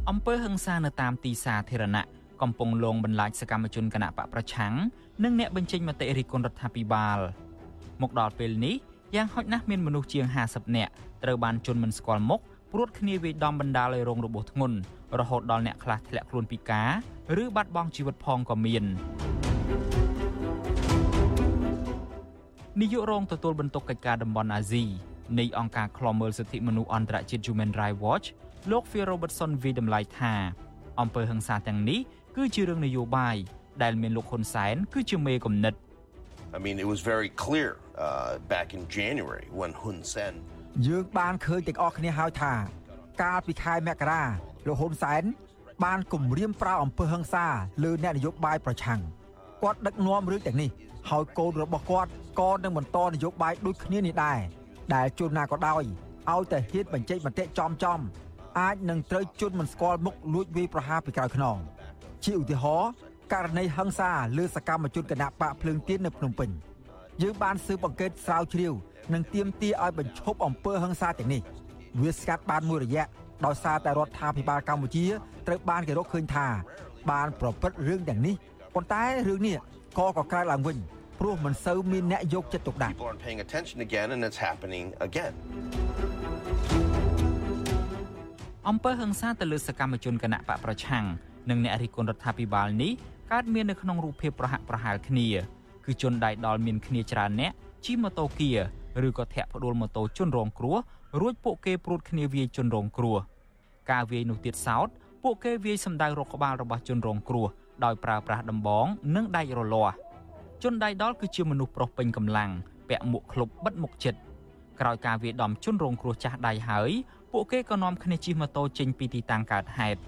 អំពើហិង្សានៅតាមទីសាធារណៈកំពុងលងបន្លាចសកម្មជនគណៈបកប្រឆាំងនិងអ្នកបញ្ចេញមតិរិះគន់រដ្ឋាភិបាលមកដល់ពេលនេះយ៉ាងហោចណាស់មានមនុស្សជាង50នាក់ត្រូវបានជន់មិនស្គាល់មុខព្រួតគ្នាវាយដំបណ្ដាលឲ្យរងរបួសធ្ងន់រហូតដល់អ្នកខ្លះធ្លាក់ខ្លួនពិការឬបាត់បង់ជីវិតផងក៏មាននាយករងទទួលបន្ទុកកិច្ចការតំបន់អាស៊ីនៃអង្គការឃ្លាំមើលសិទ្ធិមនុស្សអន្តរជាតិ Human Rights Watch លោក Phil Robertson វិតម្លៃថាអំពើហិង្សាទាំងនេះគឺជារឿងនយោបាយដែលមានលោកហ៊ុនសែនគឺជាមេកំណត់ I mean it was very clear uh back in January when Hun Sen យើងបានឃើញទាំងអស់គ្នាហើយថា កាលពីខែមករាលោកហ៊ុនសែនបានគម្រាមប្រៅអំពើហិង្សាលើអ្នកនយោបាយប្រឆាំងគាត់ដឹកនាំរឿងទាំងនេះហើយកូនរបស់គាត់ក៏នឹងបន្តនយោបាយដូចគ្នានេះដែរដែលជួនណាក៏ដោយឲ្យតែហ៊ានបញ្ចេញមតិចំចំ អាចនឹងត្រូវជន់មិនស្គាល់មុខលួចវាយប្រហារពីក្រៅខ្នងជាឧទាហរណ៍ករណីហិង្សាលើសកម្មជនគណៈបកភ្លើងទៀននៅភ្នំពេញយើងបានស៊ើបអង្កេតស្រាវជ្រាវនិងទាមទារឲ្យបញ្ឈប់អំពើហិង្សាទាំងនេះវាស្កាត់បានមួយរយៈដោយសារតែរដ្ឋាភិបាលកម្ពុជាត្រូវបានគេរកឃើញថា បានប្រព្រឹត្តរឿងទាំងនេះប៉ុន្តែរឿងនេះក៏កកើតឡើងវិញព្រោះមិនសូវមានអ្នកយកចិត្តទុកដាក់ អំពើហិង្សាទៅលើសកម្មជនគណៈបកប្រឆាំងនិងអ្នករិះគន់រដ្ឋាភិបាលនេះកើតមាននៅក្នុងរូបភាពប្រហាក់ប្រហែលគ្នាគឺជនដៃដល់មានគ្នាច្រើនអ្នកជិះម៉ូតូគៀឬក៏ធាក់ផ្ដួលម៉ូតូជនរងគ្រោះរួចពួកគេព្រួតគ្នាវាយជនរងគ្រោះការវាយនោះទៀតសោតពួកគេវាយសម្ដៅរកក្បាលរបស់ជនរងគ្រោះដោយប្រើប្រាស់ដំបង និងដែករលាស់ជនដៃដល់គឺជាមនុស្សប្រុសពេញកម្លាំងពាក់មួកឃ្លុបបិទមុខជិតក្រោយការវាយដំជនរងគ្រោះចាស់ដៃហើយ ពួកគេក៏នាំគ្នាជិះម៉ូតូចេញពីទីតាំងកើតហេតុ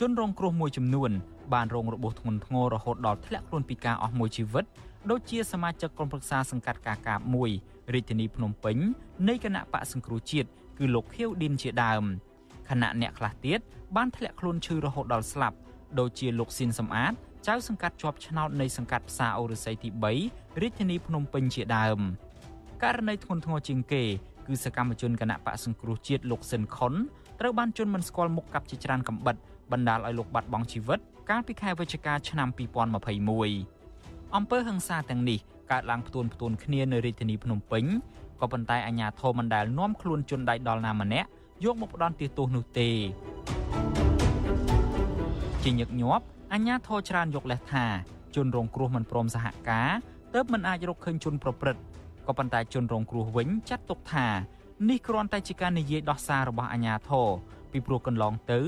ជនរងគ្រោះមួយចំនួនបានរងរបួសធ្ងន់ធ្ងររហូតដល់ធ្លាក់ខ្លួនពីការអស់មួយជីវិតដូចជាសមាជិកក្រុមប្រឹក្សាសង្កាត់កាកាបមួយរាជធានីភ្នំពេញនៃគណៈបកសង្គ្រោះជាតិគឺលោកខៀវឌិនជាដើមខណៈអ្នកខ្លះទៀតបានធ្លាក់ខ្លួនឈឺរហូតដល់ស្លាប់ដូចជាលោកស៊ីនសំអាតចៅសង្កាត់ជាប់ឆ្នោតនៃសង្កាត់ផ្សារអូរស័យទី3រាជធានីភ្នំពេញជាដើមករណីធ្ងន់ធ្ងរជាងគេ គឺសកម្មជនគណៈបកសង្គ្រោះជាតិលោកស៊ិនខុនត្រូវបានជន់មិនស្គាល់មុខកាប់ជាច្រើនកំបិតបណ្ដាលឲ្យលោកបាត់បង់ជីវិតកាលពីខែវិច្ឆិកាឆ្នាំ2021អំពើហិង្សាទាំងនេះកើតឡើងផ្ទួនផ្ទួនគ្នានៅរាជធានីភ្នំពេញក៏ប៉ុន្តែអាជ្ញាធរមិនដែលនាំខ្លួនជនដៃដល់ណាម្នាក់យកមកផ្ដន់ទោសនោះទេជាញឹកញាប់អាជ្ញាធរច្រើនយកលេសថាជនរងគ្រោះមិនព្រមសហការទើបមិនអាចរកឃើញជនប្រព្រឹត្ត ក៏ប៉ុន្តែជនរងគ្រោះវិញចាត់ទុកថានេះគ្រាន់តែជាការនិយាយដោះសាររបស់អាជ្ញាធរពីព្រោះកន្លងទៅ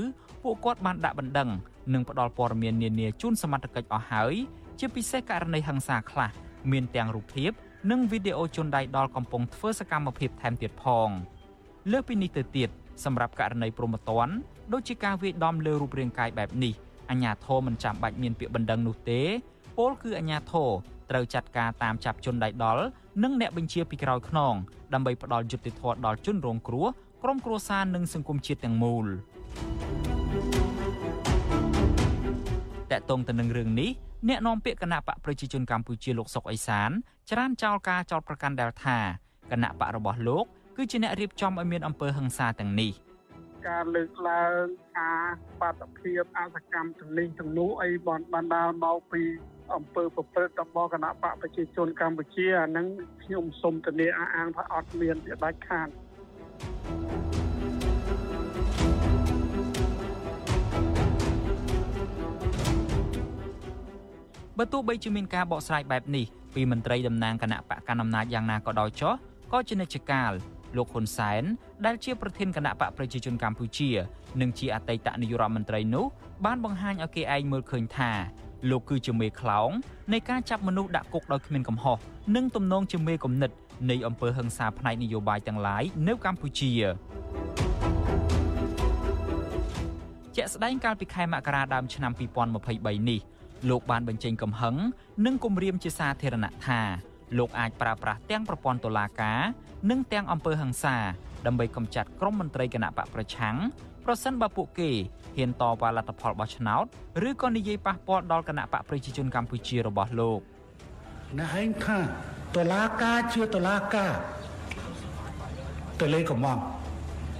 ពួកគាត់បានដាក់បណ្ដឹងនិងផ្ដល់ព័ត៌មាននានាជូនសមត្ថកិច្ចអស់ហើយជាពិសេសករណីហិង្សាខ្លះមានទាំងរូបភាពនិងវីដេអូជនដៃដល់កំពុងធ្វើសកម្មភាពថែមទៀតផងលើសពីនេះទៅទៀតសម្រាប់ករណីប្រមត្តនដូចជាការវាយដំលើរូបរាងកាយបែបនេះអាញាធរមិនចាំបាច់មានពាក្យបណ្ដឹងនោះទេពលគឺអាញាធរ ត្រូវចាត់ការតាមចាប់ជនដៃដល់និងអ្នកបញ្ជាពីក្រោយខ្នងដើម្បីផ្ដល់យុត្តិធម៌ដល់ជនរងគ្រោះក្រុមគ្រួសារនិងសង្គមជាតិទាំងមូលតកតងទៅនឹងរឿងនេះអ្នកនាំពាក្យគណៈបកប្រជាជនកម្ពុជាលោកសុកអេសានច្រានចោលការចោតប្រកាន់ដែលថាគណៈបករបស់លោកគឺជាអ្នករៀបចំឲ្យមានអំពើហិង្សាទាំងនេះការលើកឡើងការបាតុភិបអសកម្មទាំងនេះទាំងនោះអីបានបណ្ដាលមកពី អង្គើប្រព្រឹត្តរបស់គណៈបកប្រជាជនកម្ពុជាអានឹងខ្ញុំសូមធានាអះអាងថាអត់មានវាដាច់ខាតបើទោះបីជាមានការបកស្រាយបែបនេះពីមន្ត្រីតំណាងគណៈបកកណ្ដាលអំណាចយ៉ាងណាក៏ដោយចុះក៏ជានិច្ចកាលលោកហ៊ុនសែនដែលជាប្រធានគណៈបកប្រជាជនកម្ពុជា និងជាអតីតនាយករដ្ឋមន្ត្រីនោះបានបង្ហាញឲ្យគេឯងមើលឃើញថា លោកគឺជាមេខ្លោងនៃការចាប់មនុស្សដាក់គុកដោយគ្មានកំហុសនិងទំនងជាមេគំនិតនៃអំពើហិង្សាផ្នែកនយោបាយទាំងឡាយនៅកម្ពុជាជាក់ស្ដែងកាលពីខែមករាដើមឆ្នាំ2023នេះលោកបានបញ្ចេញកំហឹងនិងគំរាមជាសាធារណៈថាលោកអាចប្រើប្រាស់ទាំងប្រព័ន្ធតុលាការ និងទាំងអំពើហិង្សាដើម្បីកម្ចាត់ក្រុមមន្ត្រីគណៈបកប្រឆាំង ប្រសិនបើពួកគេហ៊ានតវ៉ាលទ្ធផលបោះឆ្នោតឬក៏និយាយប៉ះពាល់ដល់គណៈបកប្រជាជនកម្ពុជារបស់លោកអ្នកឯងថាតុលាការជាតុលាការទៅលេកំង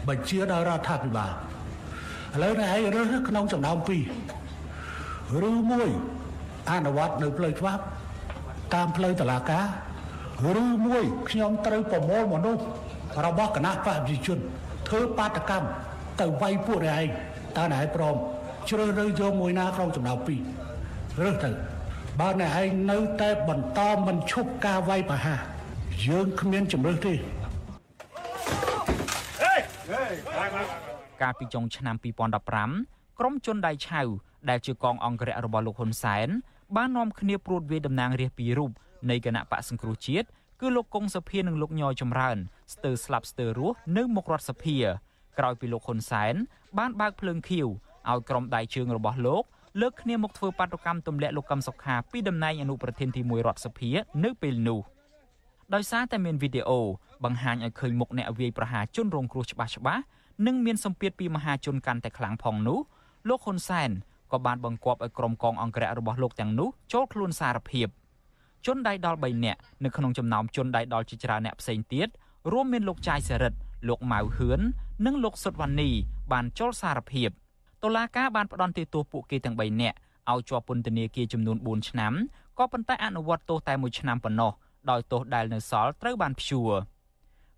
បញ្ជាដល់រដ្ឋាភិបាលឥឡូវអ្នកឯងរើសក្នុងចំណោមពីរឬមួយអនុវត្តនៅផ្លូវច្បាប់តាមផ្លូវតុលាការឬមួយខ្ញុំត្រូវប្រមូលមនុស្សរបស់គណៈបព្វជិជនធ្វើបាតកម្ម ទៅវាយពួកឯងតើណែព្រមជ្រើសរើសយកមួយណាក្នុងចំណោមពីររើសទៅបើអ្នកឯងនៅតែបន្តមិនឈប់ការវាយប្រហារយើងគ្មានជំរឿសទេកាលពីចុងឆ្នាំ2015ក្រុមជនដៃឆៅដែលជាកងអង្គរៈរបស់លោកហ៊ុនសែនបាននាំគ្នាព្រួតវាយតំណាងរាស្ត្រពីររូបនៃគណៈបកសង្គ្រោះជាតិគឺលោកកុងសុភានិងលោកញយចម្រើនស្ទើរស្លាប់ស្ទើររស់នៅមុខរដ្ឋសភា ក្រោយពីលោកហ៊ុនសែនបានបើកភ្លើងខៀវឲ្យក្រុមដៃជើងរបស់លោកលើកគ្នាមកធ្វើបាតុកម្មទម្លាក់លោកកឹមសុខាពីតំណែងអនុប្រធានទី1រដ្ឋសភានៅពេលនោះដោយសារតែមានវីដេអូបង្ហាញឲ្យឃើញមុខអ្នកវាយប្រហារជនរងគ្រោះច្បាស់ច្បាស់និងមានសម្ពាធពីមហាជនកាន់តែខ្លាំងផងនោះលោកហ៊ុនសែនក៏បានបង្គាប់ឲ្យក្រុមកងអង្គរៈរបស់លោកទាំងនោះចូលខ្លួនសារភាពជនដៃដល់3នាក់នៅក្នុងចំណោមជនដៃដល់ជាច្រើនអ្នកផ្សេងទៀតរួមមានលោកចាយសេរិត លោកម៉ៅហឿននិងលោកសុតវណ្ណីបានចូលសារភាពតុលាការបានផ្តន្ទាទោសពួកគេទាំង3នាក់ឲ្យជាប់ពន្ធនាគារចំនួន4ឆ្នាំក៏ប៉ុន្តែអនុវត្តទោសតែ1ឆ្នាំប៉ុណ្ណោះដោយទោសដែលនៅសល់ត្រូវបានព្យួរ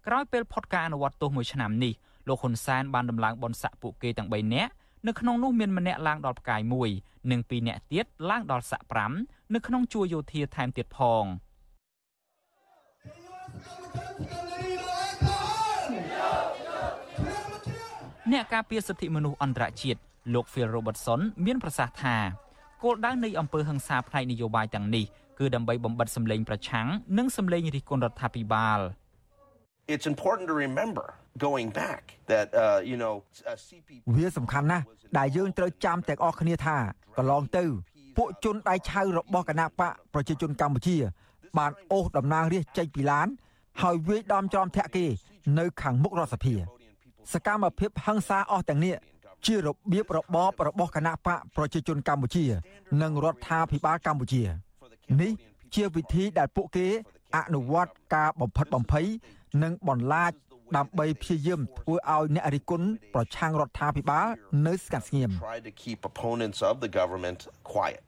ក្រោយពេលផុតការអនុវត្តទោស1ឆ្នាំនេះលោកហ៊ុនសែនបានដំឡើងបនស័កពួកគេទាំង3នាក់នៅក្នុងនោះមានម្នាក់ឡើងដល់ផ្កាយ1និងពីរនាក់ទៀតឡើងដល់ស័ក5នៅក្នុងជួរយោធាថែមទៀតផង អ្នកការពារសិទ្ធិមនុស្សអន្តរជាតិលោក Phil Robertson មានប្រសាសន៍ថាគោលដៅនៃអំពើហិង្សាផ្នែកនយោបាយទាំងនេះគឺដើម្បីបំបិតសម្លេងប្រឆាំងនិងសម្លេងរិះគន់រដ្ឋាភិបាល It's important to remember going back that uh, you know uh, CP វាសំខាន់ណាស់ដែលយើងត្រូវចាំទាំងអស់គ្នាថាកន្លងទៅ ពួកជនដៃឆៅរបស់គណៈបកប្រជាជនកម្ពុជា បានអូសតំណាងរាស្ត្រចេញពីឡាន ហើយវាយដំចំធាក់គេ នៅខាងមុខរដ្ឋសភា សកម្មភាពហិង្សាអស់ទាំងនេះជារបៀបរបបរបស់គណៈបកប្រជាជនកម្ពុជា និងរដ្ឋាភិបាលកម្ពុជា នេះជាវិធីដែលពួកគេអនុវត្តការបំផិតបំភ័យនិងបន្លាចដើម្បីព្យាយាមធ្វើឲ្យអ្នករិះគន់ប្រឆាំងរដ្ឋាភិបាលនៅស្ងាត់ស្ងៀម try to keep opponents of the government quiet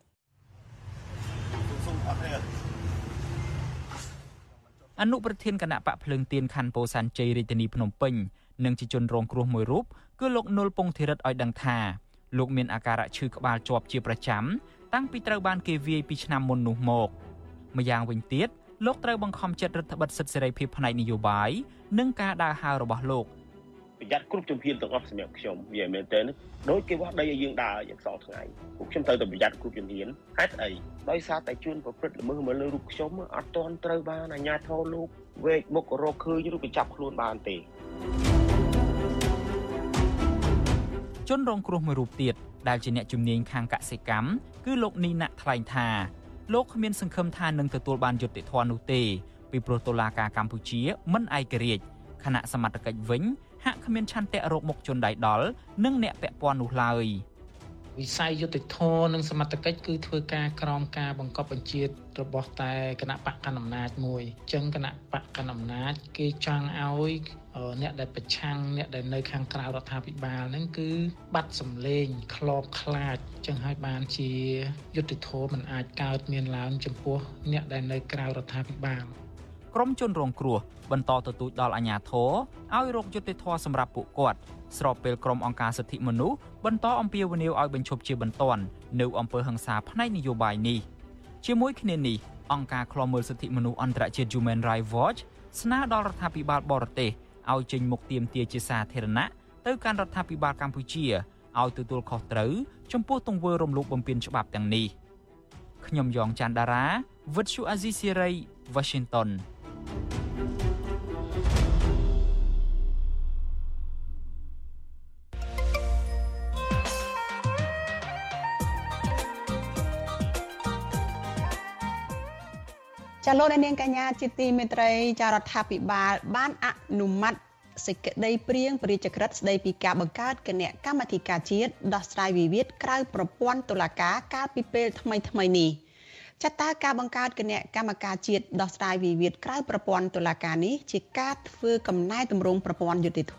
អនុប្រធានគណៈបកភ្លើងទៀនខណ្ឌពោធិ៍សែនជ័យរាជធានីភ្នំពេញ និងជាជនរងគ្រោះមួយរូបគឺលោកនុលពងធីរិតឲ្យដឹងថាលោកមានអាការៈឈឺក្បាលជាប់ជាប្រចាំតាំងពីត្រូវបានគេវាយពីឆ្នាំមុននោះមកម្យ៉ាងវិញទៀតលោកត្រូវបង្ខំចិត្តរដ្ឋបិទសិទ្ធិសេរីភាពផ្នែកនយោបាយនិងការដើរហើររបស់លោកប្រយ័ត្នគ្រប់ជំហានទាំងអស់សម្រាប់ខ្ញុំវាមែនតើដូចគេវាស់ដីឲ្យយើងដើរយ៉ាងសល់ថ្ងៃពួកខ្ញុំត្រូវតែប្រយ័ត្នគ្រប់ជំហានហេតុអីដោយសារតែជួនប្រព្រឹត្តល្មើសមកលើរូបខ្ញុំអត់ទាន់ត្រូវបានអាជ្ញាធរលោកវេកមុខរកឃើញឬក៏ចាប់ខ្លួនបានទេ ជនរងគ្រោះមួយរូបទៀតដែលជាអ្នកជំនាញខាងកសិកម្មគឺលោកនីណាក់ថ្លែងថាលោកគ្មានសង្ឃឹមថានឹងទទួលបានយុត្តិធម៌នោះទេពីព្រោះតុលាការកម្ពុជាមិនឯករាជ្យគណៈសមត្ថកិច្ចវិញហាក់គ្មានឆន្ទៈរកមុខជនដៃដល់និងអ្នកពាក់ព័ន្ធនោះឡើយ វិស័យយុតិធធនិងសមត្ថកិច្ចគឺធ្វើការក្រោមការបង្កប់បញ្ជារបស់តែគណៈបកកណ្ដាលអំណាចមួយអញ្ចឹងគណៈបកកណ្ដាលអំណាចគេចង់ឲ្យអ្នកដែលប្រឆាំងអ្នកដែលនៅខាងក្រៅរដ្ឋាភិបាលហ្នឹងគឺបាត់សម្លេងក្លបខ្លាចចឹងហើយបានជាយុទ្ធធម៌មិនអាចកើតមានឡើងចំពោះអ្នកដែលនៅក្រៅរដ្ឋាភិបាល ក្រមជនរងគ្រោះបន្តទទូចដល់អាជ្ញាធរឲ្យរកយុត្តិធម៌សម្រាប់ពួកគាត់ស្របពេលក្រុមអង្គការសិទ្ធិមនុស្សបន្តអំពាវនាវឲ្យបញ្ឈប់ជាបន្ទាន់នៅអំពើហិង្សាផ្នែកនយោបាយនេះជាមួយគ្នានេះអង្គការឃ្លាំមើលសិទ្ធិមនុស្សអន្តរជាតិ Human Rights Watch ស្នើដល់រដ្ឋាភិបាលបរទេសឲ្យចេញមុខទាមទារជាសាធារណៈទៅកាន់រដ្ឋាភិបាលកម្ពុជាឲ្យទទួលខុសត្រូវចំពោះទង្វើរំលោភបំពានច្បាប់ទាំងនេះខ្ញុំយ៉ងច័ន្ទដារាវិទ្យុអាស៊ីសេរី Washington ចាលោកនាងកញ្ញាជាទីមេត្រីចារដ្ឋាភិបាល បានអនុម័តសេចក្តីព្រៀងព្រះរាជក្រឹត្យស្តីពីការបង្កើតគណៈកម្មាធិការជាតិដោះស្រាយវិវាទក្រៅប្រព័ន្ធតុលាការកាលពីពេលថ្មីថ្មីនេះ ចាតើការបង្កើតគណៈកម្មការជាតិដោះស្រាយវិវាទក្រៅប្រព័ន្ធតុលាការនេះជាការធ្វើកំណែតម្រង់ប្រព័ន្ធយុតិធធ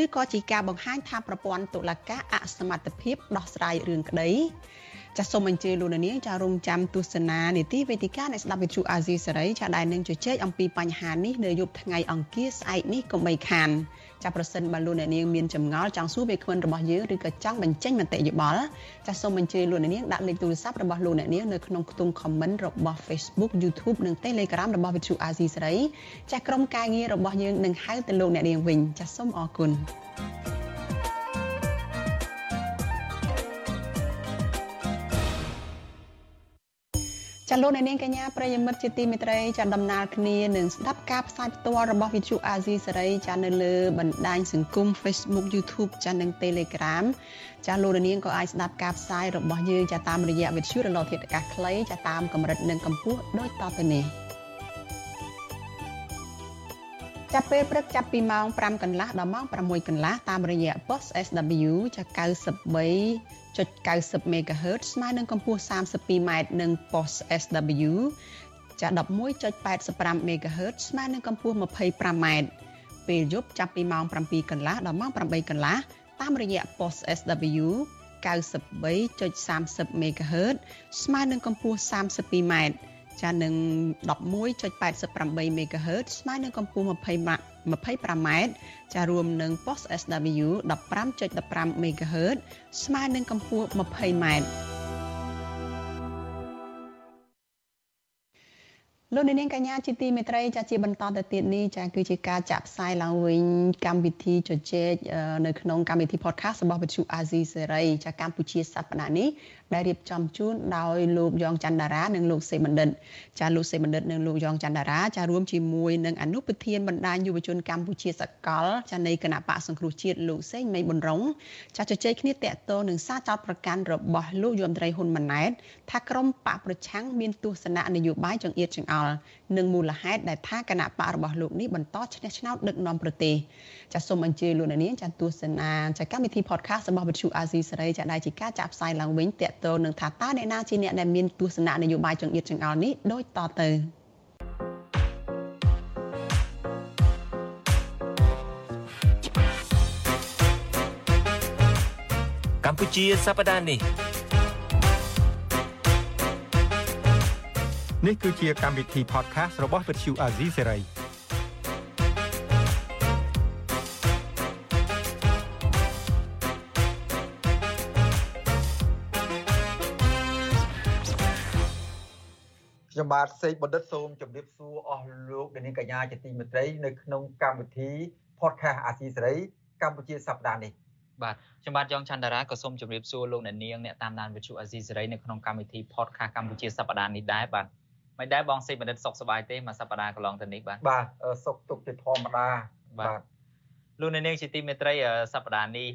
ឬក៏ជាការបង្ហាញថាប្រព័ន្ធតុលាការអសមត្ថភាពដោះស្រាយរឿងក្តីចាសសូមអញ្ជើញលោកនាងចារងចាំទស្សនានីតិវេទិកានៃស្ដាប់វិទ្យុអាស៊ីសេរីចាដែលនឹងជជែកអំពីបញ្ហានេះនៅយប់ថ្ងៃអង្គារស្អែកនេះកុំបីខាន ចាប្រសិនបើលោកអ្នកនាងមានចម្ងល់ចង់សួរវាគ្មិនរបស់យើងឬក៏ចង់បញ្ចេញមតិយោបល់ចាសូមអញ្ជើញលោកអ្នកនាងដាក់លេខទូរស័ព្ទរបស់លោកអ្នកនាងនៅក្នុងខ្ទង់ comment របស់ Facebook YouTube និង Telegram របស់វិទ្យុអាស៊ីសេរីចាក្រុមការងាររបស់យើងនឹងហៅទៅលោកអ្នកនាងវិញចាសូមអរគុណ ចាលោកអ្នកនាងកញ្ញាប្រិយមិត្តជាទីមេត្រីចាដំណើរគ្នានឹងស្ដាប់ការផ្សាយផ្ទាល់របស់វិទ្យុអាស៊ីសេរីចានៅលើបណ្ដាញសង្គម Facebook YouTube ចានិង Telegram ចាលោកអ្នកនាងក៏អាចស្ដាប់ការផ្សាយរបស់យើងចាតាមរយៈវិទ្យុរលកធាតុអាកាសខ្លីចាតាមកម្រិតនិងកម្ពស់ដូចតទៅនេះចាប់ពេលព្រឹកចាប់ពីម៉ោង5កន្លះដល់ម៉ោង6កន្លះតាមរយៈ post SW ចា93 1.90 MHz ស្មើនឹងកម្ពស់ 32m និង post SW ចា11.85 MHz ស្មើនឹងកម្ពស់ 25m ពេលយប់ចាប់ពីម៉ោង7កន្លះដល់ម៉ោង8កន្លះតាមរយៈ post SW 93.30 MHz ស្មើនឹងកម្ពស់ 32m ចានឹង11.88 MHz ស្មើនឹងកម្ពស់ 20m 25ម៉ែត្រចារួមនឹង post SW 15.15 MHz ស្មើនឹងកម្ពស់ 20ម៉ែត្រលោកនាងកញ្ញាជាទីមេត្រីចាជាបន្តទៅទៀតនេះចាគឺជាការចាក់ផ្សាយឡើងវិញកម្មវិធីជជែកនៅក្នុងកម្មវិធី podcast របស់វិទ្យុអាស៊ីសេរីចាកម្ពុជាសប្តាហ៍នេះ ដែលរៀបចំជូនដោយលោកយ៉ងច័ន្ទតារានិងលោកសេបណ្ឌិតចាលោកសេបណ្ឌិតនិងលោកយ៉ងច័ន្ទតារាចារួមជាមួយនឹងអនុប្រធានបណ្ដាញយុវជនកម្ពុជាសកលចានៃគណៈបកសង្គ្រោះជាតិលោកសេងមេប៊ុនរងចាជជែកគ្នាតាក់ទងនឹងសារចោទប្រកាន់របស់លោកយមត្រីហ៊ុនម៉ាណែតថាក្រុមបកប្រឆាំងមានទស្សនៈនយោបាយចង្អៀតចង្អល់ និងមូលហេតុដែលថាគណៈបករបស់លោកនេះបន្តឈ្នះឆ្នោតដឹកនាំប្រទេសចាសូមអញ្ជើញលោកនាងចាទស្សនាចាកម្មវិធី podcast របស់វិទ្យុអាស៊ីសេរីចាដែលជាការចាក់ផ្សាយឡើងវិញតាក់ទងនឹងថាតើអ្នកណាជាអ្នកដែលមានទស្សនៈនយោបាយចង្អៀតចង្អល់នេះដូចតទៅកម្ពុជាសប្តាហ៍នេះ នេះគឺជាកម្មវិធី podcast របស់ Vuthu Azizi Serai ខ្ញុំបាទសេកបណ្ឌិតសូមជម្រាបសួរអស់លោកអ្នកនាងកញ្ញាជាទីមេត្រីនៅក្នុងកម្មវិធី podcast អាស៊ីសេរីកម្ពុជាសប្តាហ៍នេះបាទខ្ញុំបាទយ៉ងច័ន្ទតារាក៏សូមជម្រាបសួរលោកអ្នកនាងអ្នកតាមដានវិទ្យុអាស៊ីសេរីនៅក្នុងកម្មវិធី podcast កម្ពុជាសប្តាហ៍នេះដែរបាទ មិនដែរបងសេបណ្ឌិតសុខសប្បាយទេមួយសប្តាហ៍កន្លងទៅនេះបាទបាទសុខទុក្ខជាធម្មតាបាទលោកអ្នកនាងជាទីមេត្រីសប្តាហ៍នេះ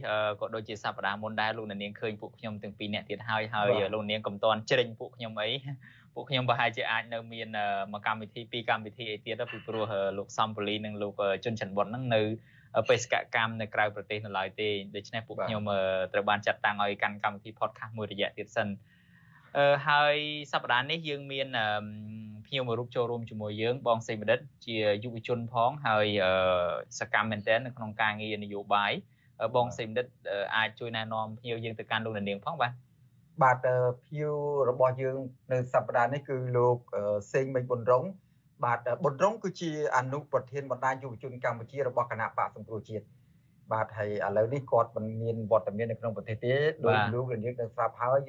ក៏ដូចជាសប្តាហ៍មុនដែរលោកអ្នកនាងឃើញពួកខ្ញុំទាំងពីរអ្នកទៀតហើយហើយលោកនាងកំតនជ្រិញពួកខ្ញុំអីពួកខ្ញុំប្រហែលជាអាចនៅមានមួយកម្មវិធីពីរកម្មវិធីអីទៀតពីព្រោះលោកសំពូលីនិងលោកជុនច័ន្ទបុតហ្នឹងនៅបេសកកម្មនៅក្រៅប្រទេសនៅឡើយទេដូច្នេះពួកខ្ញុំត្រូវបានចាត់តាំងឲ្យកាន់កម្មវិធី podcast មួយរយៈទៀតសិនអឺ ហើយសប្តាហ៍នេះយើងមានភ្ញៀវមួយរូបចូលរួមជាមួយយើងបងសេមឌិតជាយុវជនផងហើយសកម្មមែនទែននៅក្នុងការងារនយោបាយបងសេមឌិតអាចជួយណែនាំភ្ញៀវយើងទៅកាន់លោកនាងផងបាទបាទភ្ញៀវរបស់យើងនៅសប្តាហ៍នេះគឺលោកសេងមេឃប៊ុនរងបាទប៊ុនរងគឺជាអនុប្រធានបណ្ដាញយុវជនកម្ពុជារបស់គណៈបកសង្គ្រោះជាតិបាទហើយឥឡូវនេះគាត់មិនមានវត្តមាននៅក្នុងប្រទេសទេដោយលោករាជនឹងស្រាប់ហើយ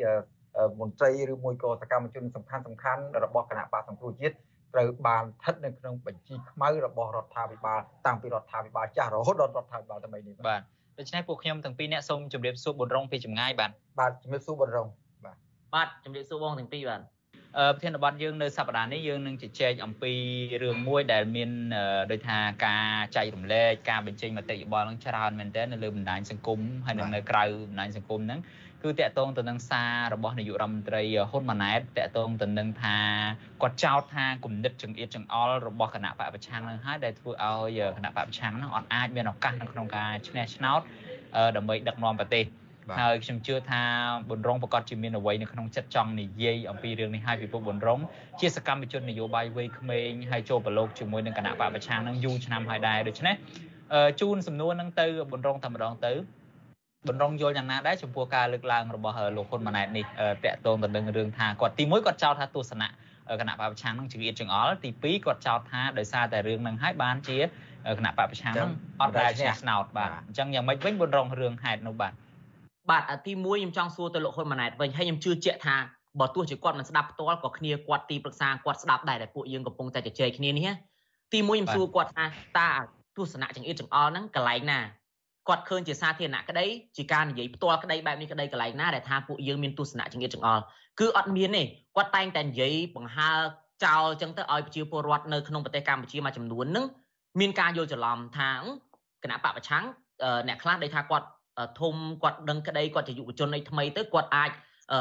មន្ត្រីឬមួយក៏សកម្មជនសំខាន់សំខាន់របស់គណៈបកសង្គ្រោះជាតិត្រូវបានស្ថិតនៅក្នុងបញ្ជីខ្មៅរបស់រដ្ឋាភិបាលតាំងពីរដ្ឋាភិបាលចាស់រហូតដល់រដ្ឋាភិបាលថ្មីនេះបាទដូច្នេះពួកខ្ញុំទាំងពីរអ្នកសូមជម្រាបសួរប៊ុនរងពីចម្ងាយបាទបាទជម្រាបសួរប៊ុនរងបាទបាទជម្រាបសួរបងទាំងពីរបាទប្រធានបទយើងនៅសប្តាហ៍នេះយើងនឹងជជែកអំពីរឿងមួយដែលមានដូចថាការចែករំលែកការបញ្ចេញមតិយោបល់នឹងច្រើនមែនទែននៅលើបណ្ដាញសង្គមហើយនៅក្រៅបណ្ដាញសង្គមហ្នឹង គឺតកតងទៅនឹងសាររបស់នាយករដ្ឋមន្ត្រីហ៊ុនម៉ាណែតតកតងទៅនឹងថាគាត់ចោទថាគំនិតចង្អៀតចង្អល់របស់គណៈបកប្រឆាំងនឹងហើយដែលធ្វើឲ្យគណៈបកប្រឆាំងនឹងអត់អាចមានឱកាសនៅក្នុងការឈ្នះឆ្នោតដើម្បីដឹកនាំប្រទេសហើយខ្ញុំជឿថាប៊ុនរងប្រកាសជាមានអ្វីនៅក្នុងចិត្តចង់និយាយអំពីរឿងនេះហើយពីពុកប៊ុនរងជាសកម្មជននយោបាយវ័យក្មេងហើយចូលប្រឡូកជាមួយនឹងគណៈបកប្រឆាំងនឹងយូរឆ្នាំហើយដែរដូច្នេះជូនសំណួរនឹងទៅប៊ុនរងតែម្ដងទៅ បណ្ដងយល់យ៉ាងណាដែរចំពោះការលើកឡើងរបស់លោកហ៊ុនម៉ាណែតនេះតកតងទៅនឹងរឿងថាគាត់ទី1គាត់ចោទថាទស្សនៈគណៈបព្វឆាំងនឹងជាអៀតចង្អល់ទី2គាត់ចោទថាដោយសារតែរឿងនឹងហើយបានជាគណៈបព្វឆាំងនឹងអត់ដែលឈ្នះឆ្នោតបាទអញ្ចឹងយ៉ាងម៉េចវិញបណ្ដងរឿងហេតុនោះបាទបាទទី1ខ្ញុំចង់សួរទៅលោកហ៊ុនម៉ាណែតវិញហើយខ្ញុំជឿជាក់ថាបើទោះជាគាត់មិនស្ដាប់ផ្ទាល់ក៏គ្នាគាត់ទីប្រឹក្សាគាត់ស្ដាប់ដែរតែពួកយើងកំពុងតែជជែកគ្នានេះទី1ខ្ញុំសួរគាត់ថាតើទស្សនៈចង្អៀតចង្អល់ហ្នឹងកន្លែងណា គាត់ឃើញជាសាធារណៈក្តីជាការនិយាយផ្ទាល់ក្តីបែបនេះក្តីកន្លែងណាដែលថាពួកយើងមានទស្សនៈចង្អៀតចង្អល់គឺអត់មានទេគាត់តែងតែនិយាយបង្ហើចោលចឹងទៅឲ្យប្រជាពលរដ្ឋនៅក្នុងប្រទេសកម្ពុជាមួយចំនួននឹងមានការយល់ច្រឡំថាគណៈបពប្រឆាំងអ្នកខ្លះដែលថាគាត់ធំគាត់ដឹងក្តីគាត់ជាយុវជនអីថ្មីទៅគាត់អាច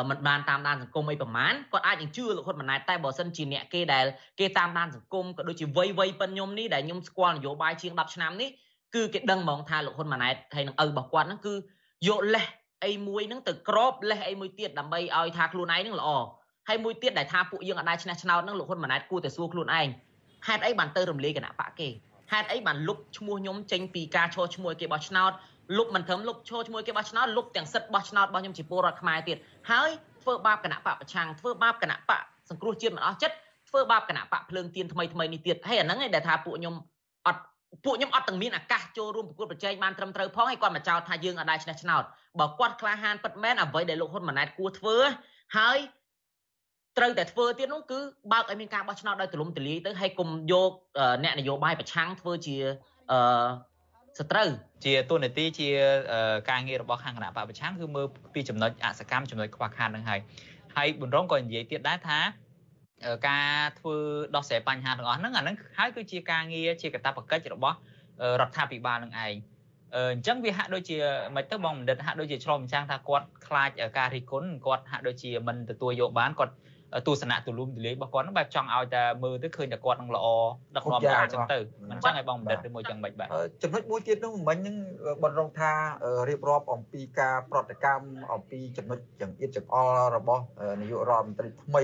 មិនបានតាមដានសង្គមអីប្រមាណគាត់អាចនឹងជឿលោកហ៊ុនម៉ាណែតតែបើសិនជាអ្នកគេដែលគេតាមដានសង្គមក៏ដូចជាវ័យវ័យប៉ុនខ្ញុំនេះដែលខ្ញុំស្គាល់នយោបាយជាង10ឆ្នាំនេះ គឺគេដឹងហ្មងថាលោកហ៊ុនម៉ាណែតហើយនឹងឪរបស់គាត់ហ្នឹងគឺយកលេសអីមួយហ្នឹងទៅក្របលេសអីមួយទៀតដើម្បីឲ្យថាខ្លួនឯងហ្នឹងល្អហើយមួយទៀតដែលថាពួកយើងអាចឈ្នះឆ្នោតហ្នឹងលោកហ៊ុនម៉ាណែតគួរតែសួរខ្លួនឯងហេតុអីបានទៅរំលាយគណៈបកគេហេតុអីបានលុបឈ្មោះខ្ញុំចេញពីការឈរឈ្មោះគេបោះឆ្នោតលុបមិនត្រឹមលុបឈរឈ្មោះគេបោះឆ្នោតលុបទាំងសិទ្ធិបោះឆ្នោតរបស់ខ្ញុំជាពលរដ្ឋខ្មែរទៀតហើយធ្វើបាបគណៈបកប្រឆាំងធ្វើបាបគណៈបកសង្គ្រោះជាតិមិនអស់ចិត្តធ្វើបាបគណៈបកភ្លើងទៀនថ្មីថ្មីនេះទៀតហើយអាហ្នឹងឯងដែលថាពួកខ្ញុំអត់ ពួកខ្ញុំអត់ទាំងមានឱកាសចូលរួមប្រកួតប្រជែងបានត្រឹមត្រូវផងហើយគាត់មកចោទថាយើងអត់ដែរឈ្នះឆ្នោតបើគាត់ក្លាហានពិតមែនអ្វីដែលលោកហ៊ុនម៉ាណែតគួរធ្វើហើយត្រូវតែធ្វើទៀតនោះគឺបើកឲ្យមានការបោះឆ្នោតដោយទូលំទូលាយទៅហើយកុំយកអ្នកនយោបាយប្រឆាំងធ្វើជាអឺសត្រូវជាទូនាទីជាការងាររបស់ខាងគណៈបពប្រឆាំងគឺមើលពីចំណុចអសកម្មចំណុចខ្វះខាតនឹងហើយហើយប៊ុនរងក៏និយាយទៀតដែរថា ការធ្វើដោះស្រាយបញ្ហាទាំងអស់ហ្នឹងអាហ្នឹងហើយគឺជាការងារជាកាតព្វកិច្ចរបស់រដ្ឋាភិបាលនឹងឯងអញ្ចឹងវាហាក់ដូចជាមិនទៅបងបណ្ឌិតហាក់ដូចជាឆ្លងម្ចាំងថាគាត់ខ្លាចការរិះគន់គាត់ហាក់ដូចជាមិនទទួលយកបានគាត់ ទស្សនៈទូលំទូលាយរបស់គាត់ហ្នឹងបែបចង់ឲ្យតែមើលទៅឃើញតែគាត់នឹងល្អដឹកនាំល្អអញ្ចឹងទៅមិនចឹងឲ្យបងបណ្ឌិតឬមួយចឹងមិនបាទចំណុចមួយទៀតនោះមិញហ្នឹងបន្តរងថារៀបរាប់អំពីការប្រតិកម្មអំពីចំណុចចង្អៀតចង្អល់របស់នាយករដ្ឋមន្ត្រីថ្មី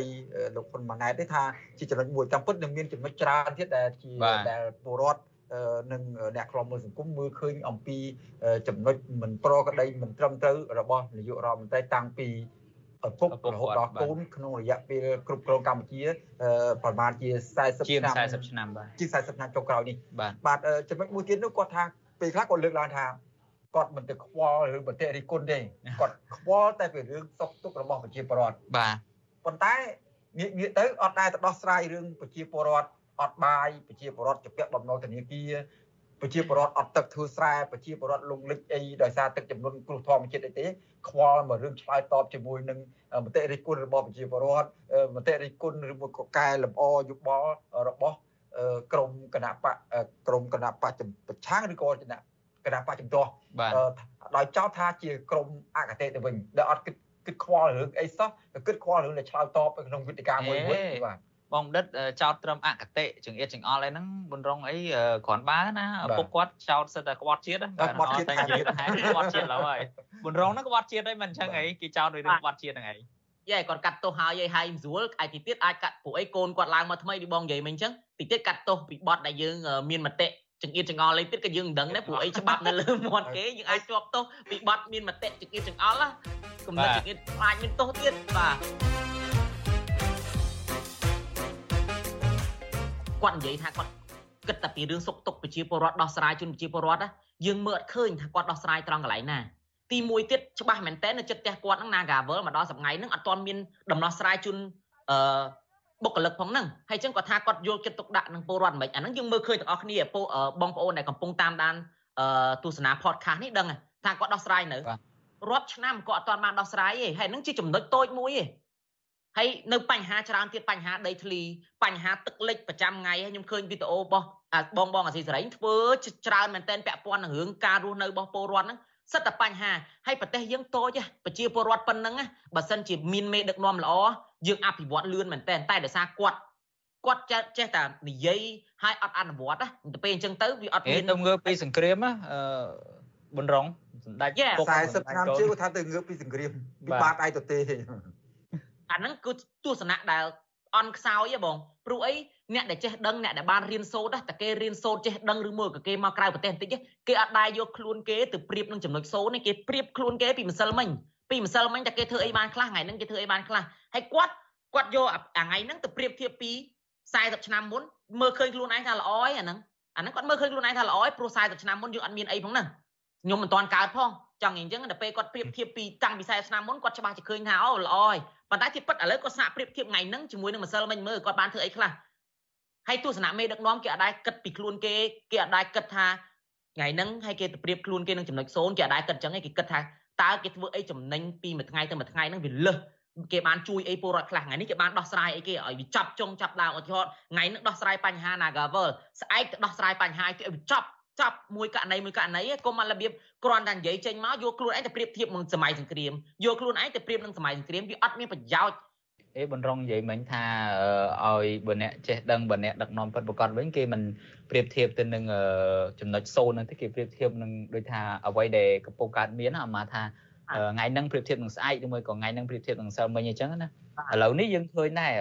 លោកហ៊ុនម៉ាណែតទេថាជាចំណុចមួយតាមពិតនឹងមានចំណុចច្រើនទៀតដែលជាដែលពលរដ្ឋនឹងអ្នកខ្លំមើលសង្គមមើលឃើញអំពីចំណុចមិនប្រក្រតីមិនត្រឹមត្រូវរបស់នាយករដ្ឋមន្ត្រីតាំងពី ឪពុករហូតដល់កូនក្នុងរយៈពេលគ្រប់គ្រងកម្ពុជាប្រហែលជា40ឆ្នាំជា40ឆ្នាំបាទជា40ឆ្នាំចុងក្រោយនេះបាទចំណុចមួយទៀតនោះគាត់ថាពេលខ្លះគាត់លើកឡើងថាគាត់មិនទៅខ្វល់ឬបន្តិរិគុណទេគាត់ខ្វល់តែពីរឿងសុខទុក្ខរបស់ប្រជាពលរដ្ឋបាទប៉ុន្តែងាកងាកទៅអត់ដែរទៅដោះស្រាយរឿងប្រជាពលរដ្ឋអត់បាយប្រជាពលរដ្ឋជាពាក់បំណុលធនាគារ ប្រជាពលរដ្ឋអត់ទឹកធ្វើស្រែប្រជាពលរដ្ឋលងលិចអីដោយសារទឹកចំនួនគ្រោះធម្មជាតិអីទេខ្វល់មករឿងឆ្លើយតបជាមួយនឹងមតិរិះគន់របស់ប្រជាពលរដ្ឋមតិរិះគន់ឬមួយកកែលម្អយុបល់របស់ក្រមគណៈបកក្រមគណៈបកប្រឆាំងឬក៏គណៈគណៈបកចំទាស់ដោយចោទថាជាក្រមអកតេទៅវិញដែលអត់គិតគិតខ្វល់រឿងអីសោះគិតខ្វល់រឿងដែលឆ្លើយតបក្នុងវិទ្យាមួយមួយបាទ បងដិតចោតត្រឹមអកតេចង្អៀតចង្អល់អីហ្នឹងបុនរងអីគ្រាន់បើណាពុកគាត់ចោតសិតតែក្បត់ជាតិបាទក្បត់ជាតិតែនិយាយថាក្បត់ជាតិឡើយបុនរងហ្នឹងក្បត់ជាតិអីមិនអញ្ចឹងអីគេចោតរឿងក្បត់ជាតិហ្នឹងអីយេគាត់កាត់ទោសហើយហើយមិនស្រួលអាចទីទៀតអាចកាត់ពួកអីកូនគាត់ឡើងមកថ្មីពីបងនិយាយមិញអញ្ចឹងទីទៀតកាត់ទោសពីបត់ដែលយើងមានមតិចង្អៀតចង្អល់លេងទៀតក៏យើងមិនដឹងដែរព្រោះអីច្បាប់នៅលើមាត់គេយើងអាចជាប់ទោសពីបត់មានមតិចង្អៀតចង្អល់ណាគំនិតចង្អៀតអាចមានទោសទៀតបាទ គាត់និយាយថាគាត់គិតតែពីរឿងសុខទុក្ខប្រជាពលរដ្ឋដោះស្រាយជូនប្រជាពលរដ្ឋយើងមើលអត់ឃើញថាគាត់ដោះស្រាយត្រង់កន្លែងណាទីមួយទៀតច្បាស់មែនតើនៅចិត្តផ្ទះគាត់ហ្នឹង Nagavel មកដល់សប្ងៃហ្នឹងអត់ទាន់មានដំណោះស្រាយជូនអឺបុគ្គលិកផងហ្នឹងហើយចឹងគាត់ថាគាត់យកចិត្តទុកដាក់នឹងពលរដ្ឋមិនអាហ្នឹងយើងមើលឃើញទាំងអស់គ្នាបងប្អូនដែលកំពុងតាមដានអឺទស្សនា podcast នេះដឹងថាគាត់ដោះស្រាយនៅរាប់ឆ្នាំក៏អត់ទាន់បានដោះស្រាយទេហើយហ្នឹងជាចំណុចតូចមួយទេ ហើយនៅបញ្ហាច្រើនទៀតបញ្ហាដីធ្លីបញ្ហាទឹកលិចប្រចាំថ្ងៃខ្ញុំឃើញវីដេអូរបស់បងបងអាស៊ីសេរីធ្វើច្រើនមែនតែនពាក់ព័ន្ធនឹងរឿងការរស់នៅរបស់ពលរដ្ឋហ្នឹងសិតតែបញ្ហាហើយប្រទេសយើងតូចប្រជាពលរដ្ឋប៉ុណ្ណឹងបើសិនជាមានមេដឹកនាំល្អយើងអភិវឌ្ឍលឿនមែនតែនតែដោយសារគាត់គាត់ចេះចេះតែនិយាយហើយអត់អនុវត្តណាទៅពេលអញ្ចឹងទៅវាអត់មានទៅងើពីសង្គ្រាមណាអឺប៊ុនរងសម្ដេច40ឆ្នាំជឿថាទៅងើពីសង្គ្រាមវាបាត់ឯទៅទេ អាហ្នឹងគឺទស្សនៈដែលអន់ខ្សោយហ៎បងព្រោះអីអ្នកដែលចេះដឹងអ្នកដែលបានរៀនសូត្រតែគេរៀនសូត្រចេះដឹងឬមួយក៏គេមកក្រៅប្រទេសបន្តិចគេអត់ដែរយកខ្លួនគេទៅប្រៀបនឹងចំណុចសូន្យគេប្រៀបខ្លួនគេពីម្សិលមិញពីម្សិលមិញតែគេធ្វើអីបានខ្លះថ្ងៃហ្នឹងគេធ្វើអីបានខ្លះហើយគាត់គាត់យកអាថ្ងៃហ្នឹងទៅប្រៀបធៀបពី40ឆ្នាំមុនមើលឃើញខ្លួនឯងថាល្អហើយអាហ្នឹងអាហ្នឹងគាត់មើលឃើញខ្លួនឯងថាល្អហើយព្រោះ40ឆ្នាំមុនយើងអត់មានអីផងហ្នឹង ខ្ញុំមិនទាន់កើតផងចង់និយាយអញ្ចឹងដល់ពេលគាត់ប្រៀបធៀបពីតាំងពី40ឆ្នាំមុនគាត់ច្បាស់ជាឃើញថាអូល្អហើយប៉ុន្តែជាពិតឥឡូវគាត់ស្នាក់ប្រៀបធៀបថ្ងៃហ្នឹងជាមួយនឹងម្សិលមិញមើលគាត់បានធ្វើអីខ្លះហើយទស្សនៈមេដឹកនាំគេអត់ដែរគិតពីខ្លួនគេគេអត់ដែរគិតថាថ្ងៃហ្នឹងហើយគេទៅប្រៀបខ្លួនគេនឹងចំណុចសូន្យគេអត់ដែរគិតអញ្ចឹងឯងគេគិតថាតើគេធ្វើអីចំណេញពីមួយថ្ងៃទៅមួយថ្ងៃហ្នឹងវាលឹះគេបានជួយអីពលរដ្ឋខ្លះថ្ងៃនេះគេបានដោះស្រាយអីគេឲ្យវាចាប់ចុងចាប់ដើមឧទាហរណ៍ថ្ងៃនេះដោះស្រាយបញ្ហា Nagavel ស្អែកទៅដោះស្រាយបញ្ហាឲ្យវាចាប់ ចាប់មួយករណីមួយករណីកុំមករបៀបគ្រាន់តែនិយាយចេញមកយកខ្លួនឯងទៅប្រៀបធៀបនឹងសម័យសង្គ្រាមយកខ្លួនឯងទៅប្រៀបនឹងសម័យសង្គ្រាមវាអត់មានប្រយោជន៍អេបនរងនិយាយមិញថាឲ្យបើអ្នកចេះដឹងបើអ្នកដឹកនាំពិតប្រកបវិញគេមិនប្រៀបធៀបទៅនឹងចំណុចសូនហ្នឹងទេគេប្រៀបធៀបនឹងដូចថាអ្វីដែលកំពុងកើតមានអាម៉ាថាថ្ងៃហ្នឹងប្រៀបធៀបនឹងស្អែកឬមួយក៏ថ្ងៃហ្នឹងប្រៀបធៀបនឹងសិលមិញអញ្ចឹងណាឥឡូវនេះយើងឃើញដែរ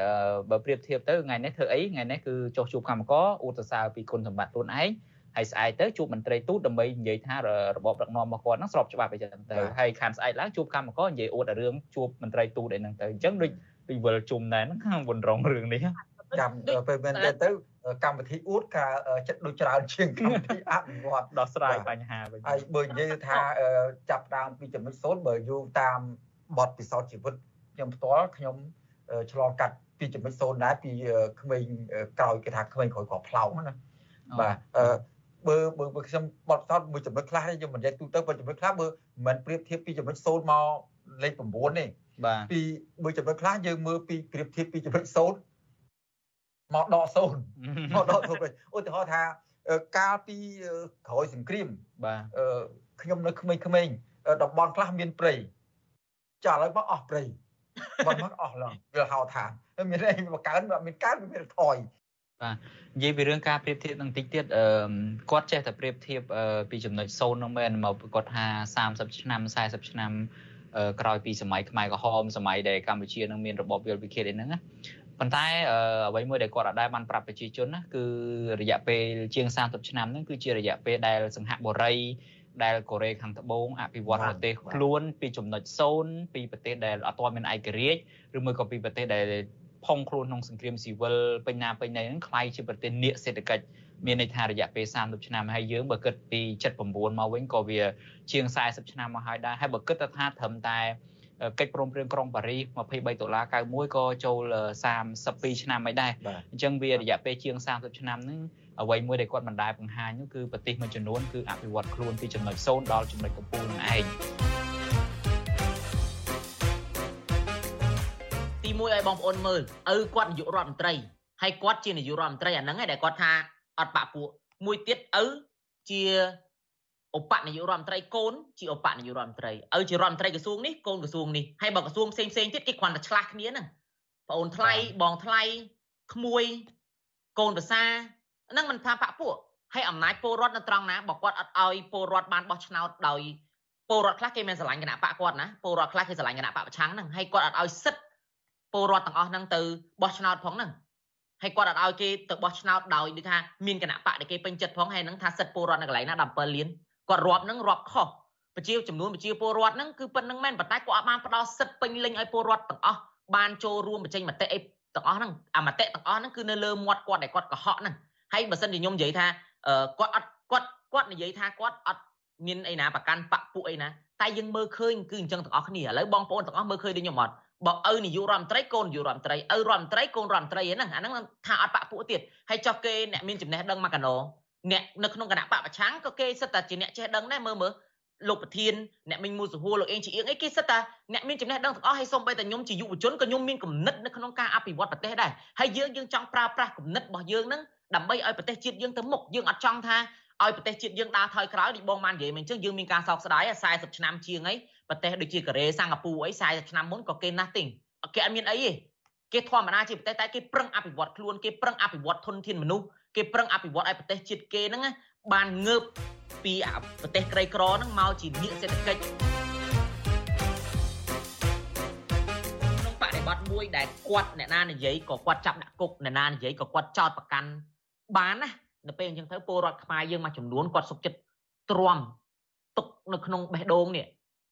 បើប្រៀបធៀបទៅថ្ងៃនេះធ្វើអីថ្ងៃនេះគឺចុះជួបកម្មករឧទាហរណ៍ពីគុណសម្បត្តិខ្លួនឯង ហើយស្អែកទៅជួបមន្ត្រីទូតដើម្បីនិយាយថារបបដឹកនាំរបស់គាត់ហ្នឹងស្របច្បាប់អីចឹងទៅហើយខានស្អែកឡើងជួបកម្មករនិយាយអួតរឿងជួបមន្ត្រីទូតអីហ្នឹងទៅអញ្ចឹងដូចដូចវិលជុំដែរហ្នឹងខាងវណ្ណរងរឿងនេះចាំពេលមែនទៅកម្មវិធីអួតការចិត្តដូចច្រើនជាងកម្មវិធីអភិវឌ្ឍដោះស្រាយបញ្ហាវិញហើយបើនិយាយថាចាប់ដើមពីចំណុចសូន្យបើយោងតាមបទពិសោធន៍ជីវិតខ្ញុំផ្ទាល់ខ្ញុំឆ្លងកាត់ពីចំណុច0ដែរពីក្មេងក្រោយគេថាក្មេងក្រោយក្រផ្លោងណាបាទអឺ បើបើបើខ្ញុំបត់សតមួយចំណុចខ្លះខ្ញុំមិននិយាយទូទៅបើចំណុចខ្លះបើមិនប្រៀបធៀបពីចំណុច0មកលេខ9ទេបាទពីមួយចំណុចខ្លះយើងមើលពីប្រៀបធៀបពីចំណុច0មកដក0មកដក0វិញឧទាហរណ៍ថាកាលពីក្រោយសង្គ្រាមបាទខ្ញុំនៅក្មេងៗតំបន់ខ្លះមានព្រៃចាឥឡូវមកអស់ព្រៃបាត់មកអស់ឡើងវាហៅថាមានអីមកកើនមានកើនមានថយ បាទនិយាយពីរឿងការប្រៀបធៀបនឹងតិចទៀតអឺគាត់ចេះតែប្រៀបធៀបពីចំណុច0នោះមែនមកគាត់ថា30ឆ្នាំ40ឆ្នាំក្រោយពីសម័យខ្មែរក្រហមសម័យដែលកម្ពុជានឹងមានរបបយល់វិឃាតអីហ្នឹងណាប៉ុន្តែអ្វីមួយដែលគាត់អាចដែរបានប្រាប់ប្រជាជនណាគឺរយៈពេលជាង30ឆ្នាំហ្នឹងគឺជារយៈពេលដែលសង្ហបុរីដែលកូរ៉េខាងត្បូងអភិវឌ្ឍប្រទេសខ្លួនពីចំណុច0ពីប្រទេសដែលអត់ទាន់មានឯករាជ្យឬមួយក៏ពីប្រទេសដែល ផុងខ្លួនក្នុងសង្គ្រាមស៊ីវិលពេញណាពេញណីហ្នឹងคล้ายជាប្រទេសនៀកសេដ្ឋកិច្ចមានន័យថារយៈពេល30ឆ្នាំហើយយើងបើគិតពី79មកវិញក៏វាជាង40ឆ្នាំមកហើយដែរហើយបើគិតទៅថាត្រឹមតែកិច្ចព្រមព្រៀងក្រុងប៉ារីស23ដុល្លារ91ក៏ចូល32ឆ្នាំហើយដែរអញ្ចឹងវារយៈពេលជាង30ឆ្នាំហ្នឹងអ្វីមួយដែលគាត់មិនដែលបង្ហាញនោះគឺប្រទេសមួយចំនួនគឺអភិវឌ្ឍខ្លួនពីចំណុច0ដល់ចំណុចកំពូលនឹងឯង ទី1ឲ្យបងប្អូនមើលឪគាត់នាយករដ្ឋមន្ត្រីហើយគាត់ជានាយករដ្ឋមន្ត្រីអាហ្នឹងឯងដែលគាត់ថាអត់បាក់ពួកមួយទៀតឪជាឧបនាយករដ្ឋមន្ត្រីកូនជាឧបនាយករដ្ឋមន្ត្រីឪជារដ្ឋមន្ត្រីក្រសួងនេះកូនក្រសួងនេះហើយបើក្រសួងផ្សេងផ្សេងទៀតគេគ្រាន់តែឆ្លាស់គ្នាហ្នឹងបងអូនថ្លៃបងថ្លៃក្មួយកូនប្រសាហ្នឹងមិនថាបពពួកហើយអំណាចពលរដ្ឋនៅត្រង់ណាបើគាត់អត់ឲ្យពលរដ្ឋបានបោះឆ្នោតដោយពលរដ្ឋខ្លះគេមានស្រឡាញ់គណៈបកគាត់ណាពលរដ្ឋខ្លះគេស្រឡាញ់គណៈបកប្រឆាំងហ្នឹងហើយគាត់អត់ឲ្យសិទ្ធ ពលរដ្ឋទាំងអស់ហ្នឹងទៅបោះឆ្នោតផងហ្នឹងហើយគាត់អត់ឲ្យគេទៅបោះឆ្នោតដោយដូចថាមានគណៈបកដែលគេពេញចិត្តផងហើយហ្នឹងថាសិទ្ធពលរដ្ឋនៅកន្លែងណា17លានគាត់រាប់ហ្នឹងរាប់ខុសប្រជាចំនួនប្រជាពលរដ្ឋហ្នឹងគឺប៉ុណ្្នឹងមែនប៉ុន្តែគាត់អត់បានផ្ដល់សិទ្ធពេញលេញឲ្យពលរដ្ឋទាំងអស់បានចូលរួមបញ្ចេញមតិអីទាំងអស់ហ្នឹងអាមតិទាំងអស់ហ្នឹងគឺនៅលើមាត់គាត់ដែលគាត់កុហកហ្នឹងហើយបើសិនជាខ្ញុំនិយាយថាគាត់អត់គាត់គាត់និយាយថាគាត់អត់មានអីណាប្រកាន់បពពួកអីណាតែយើងមើលឃើញគឺអញ្ចឹងទាំងអស់គ្នាឥឡូវបងប្អូនទាំងអស់មើលឃើញដូចខ្ញុំអត់ បើឪនាយករដ្ឋមន្ត្រីកូននាយករដ្ឋមន្ត្រីឪរដ្ឋមន្ត្រីកូនរដ្ឋមន្ត្រីហ្នឹងអាហ្នឹងថាអត់បពពួកទៀតហើយចុះគេអ្នកមានចំណេះដឹងមកកណោអ្នកនៅក្នុងគណៈបកប្រឆាំងក៏គេសិតតែជាអ្នកចេះដឹងដែរមើលមើលលោកប្រធានអ្នកមិញមូសហួរលោកអេងជាអៀងអីគេសិតតែអ្នកមានចំណេះដឹងទាំងអស់ហើយសូម្បីតែខ្ញុំជាយុវជនក៏ខ្ញុំមានគំនិតនៅក្នុងការអភិវឌ្ឍប្រទេសដែរហើយយើងយើងចង់ប្រើប្រាស់គំនិតរបស់យើងហ្នឹងដើម្បីឲ្យប្រទេសជាតិយើងទៅមុខយើងអត់ចង់ថាឲ្យប្រទេសជាតិយើងដើរថយក្រោយដូចបងបាននិយាយមិនអញ្ចឹងយើងមានការសោកស្ដាយ40ឆ្នាំជាងអី ប្រទេសដូចជាកូរ៉េសិង្ហបុរីអី40ឆ្នាំមុនក៏គេណាស់ទេគេអត់មានអីទេគេធម្មតាជាប្រទេសតែគេប្រឹងអភិវឌ្ឍខ្លួនគេប្រឹងអភិវឌ្ឍធនធានមនុស្សគេប្រឹងអភិវឌ្ឍឲ្យប្រទេសជាតិគេហ្នឹងបានងើបពីប្រទេសក្រីក្រហ្នឹងមកជានាកសេដ្ឋកិច្ចក្នុងបរិបទមួយដែលគាត់អ្នកណានិយាយក៏គាត់ចាប់ដាក់គុកអ្នកណានិយាយក៏គាត់ចោទប្រកាន់បានណានៅពេលអញ្ចឹងទៅពលរដ្ឋខ្មែរយើងមួយចំនួនគាត់សុខចិត្តទ្រាំទុកនៅក្នុងបេះដូងនេះ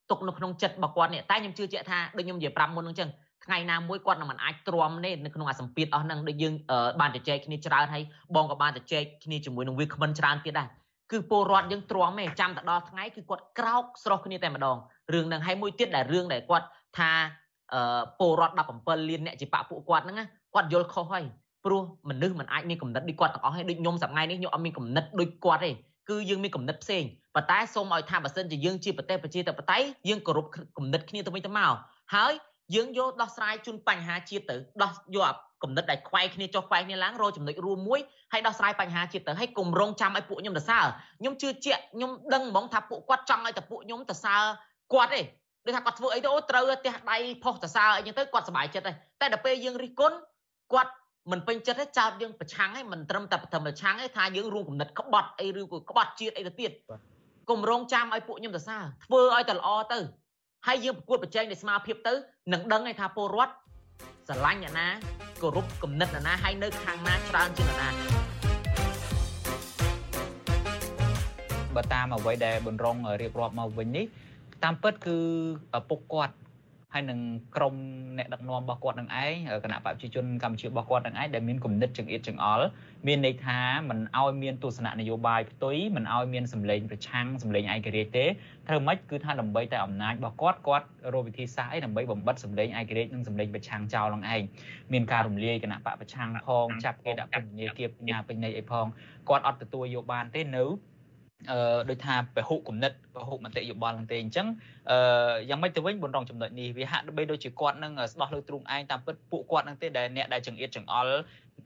ទុកនៅក្នុងចិត្តរបស់គាត់នេះតែខ្ញុំជឿជាក់ថាដូចខ្ញុំនិយាយប្រាប់មុនហ្នឹងអញ្ចឹងថ្ងៃណាមួយគាត់នឹងមិនអាចទ្រាំទេនៅក្នុងអាសម្ពាធអស់ហ្នឹងដូចយើងបានជជែកគ្នាច្រើនហើយបងក៏បានជជែកគ្នាជាមួយនឹងវាគ្មិនច្រើនទៀតដែរគឺពលរដ្ឋយើងទ្រាំទេចាំទៅដល់ថ្ងៃគឺគាត់ក្រោកស្រស់គ្នាតែម្ដងរឿងហ្នឹងហើយមួយទៀតដែលរឿងដែលគាត់ថាពលរដ្ឋ17លានអ្នកជាបពពួកគាត់ហ្នឹងគាត់យល់ខុសហើយព្រោះមនុស្សមិនអាចមានគំនិតដូចគាត់ទាំងអស់ហើយដូចខ្ញុំសប្ងៃនេះខ្ញុំអត់មានគំនិតដូចគាត់ទេ គឺយើងមានគំនិតផ្សេងប៉ុន្តែសូមឲ្យថាបើសិនជាយើងជាប្រទេសប្រជាធិបតេយ្យយើងគោរពគំនិតគ្នាទៅវិញទៅមកហើយយើងយកដោះស្រាយជូនបញ្ហាជាតិទៅដោះយកគំនិតដែលខ្វែងគ្នាចុះខ្វែងគ្នាឡើងរកចំណុចរួមមួយហើយដោះស្រាយបញ្ហាជាតិទៅហើយគម្រងចាំឲ្យពួកខ្ញុំទៅសើខ្ញុំជឿជាក់ខ្ញុំដឹងហ្មងថាពួកគាត់ចង់ឲ្យតែពួកខ្ញុំទៅសើគាត់ទេដូចថាគាត់ធ្វើអីទៅអូត្រូវផ្ទះដៃផុសទៅសើអីចឹងទៅគាត់សប្បាយចិត្តហើយតែដល់ពេលយើងរិះគន់គាត់ មិនពេញចិត្តទេចោតយើងប្រឆាំងឯងមិនត្រឹមតែប្រឆាំងឯងថាយើងរួមគំនិតក្បត់អីឬក៏ក្បត់ជាតិអីទៅទៀតគម្រងចាំឲ្យពួកខ្ញុំទៅសារធ្វើឲ្យតែល្អទៅហើយយើងប្រកួតប្រជែងដោយស្មារតីទៅនឹងដឹងឯថាពលរដ្ឋស្រឡាញ់អ្នកណាគោរពគំនិតអ្នកណាហើយនៅខាងណាច្រើនជាងអ្នកណាបើតាមអ្វីដែលប៊ុនរងរៀបរាប់មកវិញនេះតាមពិតគឺឪពុកគាត់ ហហើយនឹងក្រុមអ្នកដឹកនាំរបស់គាត់នឹងឯងគណៈបព្វជិជនកម្ពុជារបស់គាត់នឹងឯងដែលមានគំនិតចង្អៀតចង្អល់មានន័យថាមិនឲ្យមានទស្សនៈនយោបាយផ្ទុយមិនឲ្យមានសម្លេងប្រឆាំងសម្លេងឯករាជ្យទេត្រូវមិនគឺថាដើម្បីតែអំណាចរបស់គាត់គាត់រកវិធីសាស្ត្រអីដើម្បីបំបិតសម្លេងឯករាជ្យនិងសម្លេងប្រឆាំងចោលនឹងឯងមានការរំលាយគណៈបកប្រឆាំងផងចាប់គេដាក់ពន្ធនាគារបញ្ញាពេញន័យអីផងគាត់អត់ទទួលយកបានទេនៅ អឺដូចថាពហុគណិតពហុមតិយោបល់នឹងទេអញ្ចឹងអឺយ៉ាងម៉េចទៅវិញបុនរងចំណុចនេះវាហាក់បីដូចជាគាត់នឹងស្ដោះលើទ្រូងឯងតាមពិតពួកគាត់នឹងទេដែលអ្នកដែលចង្អៀតចង្អល់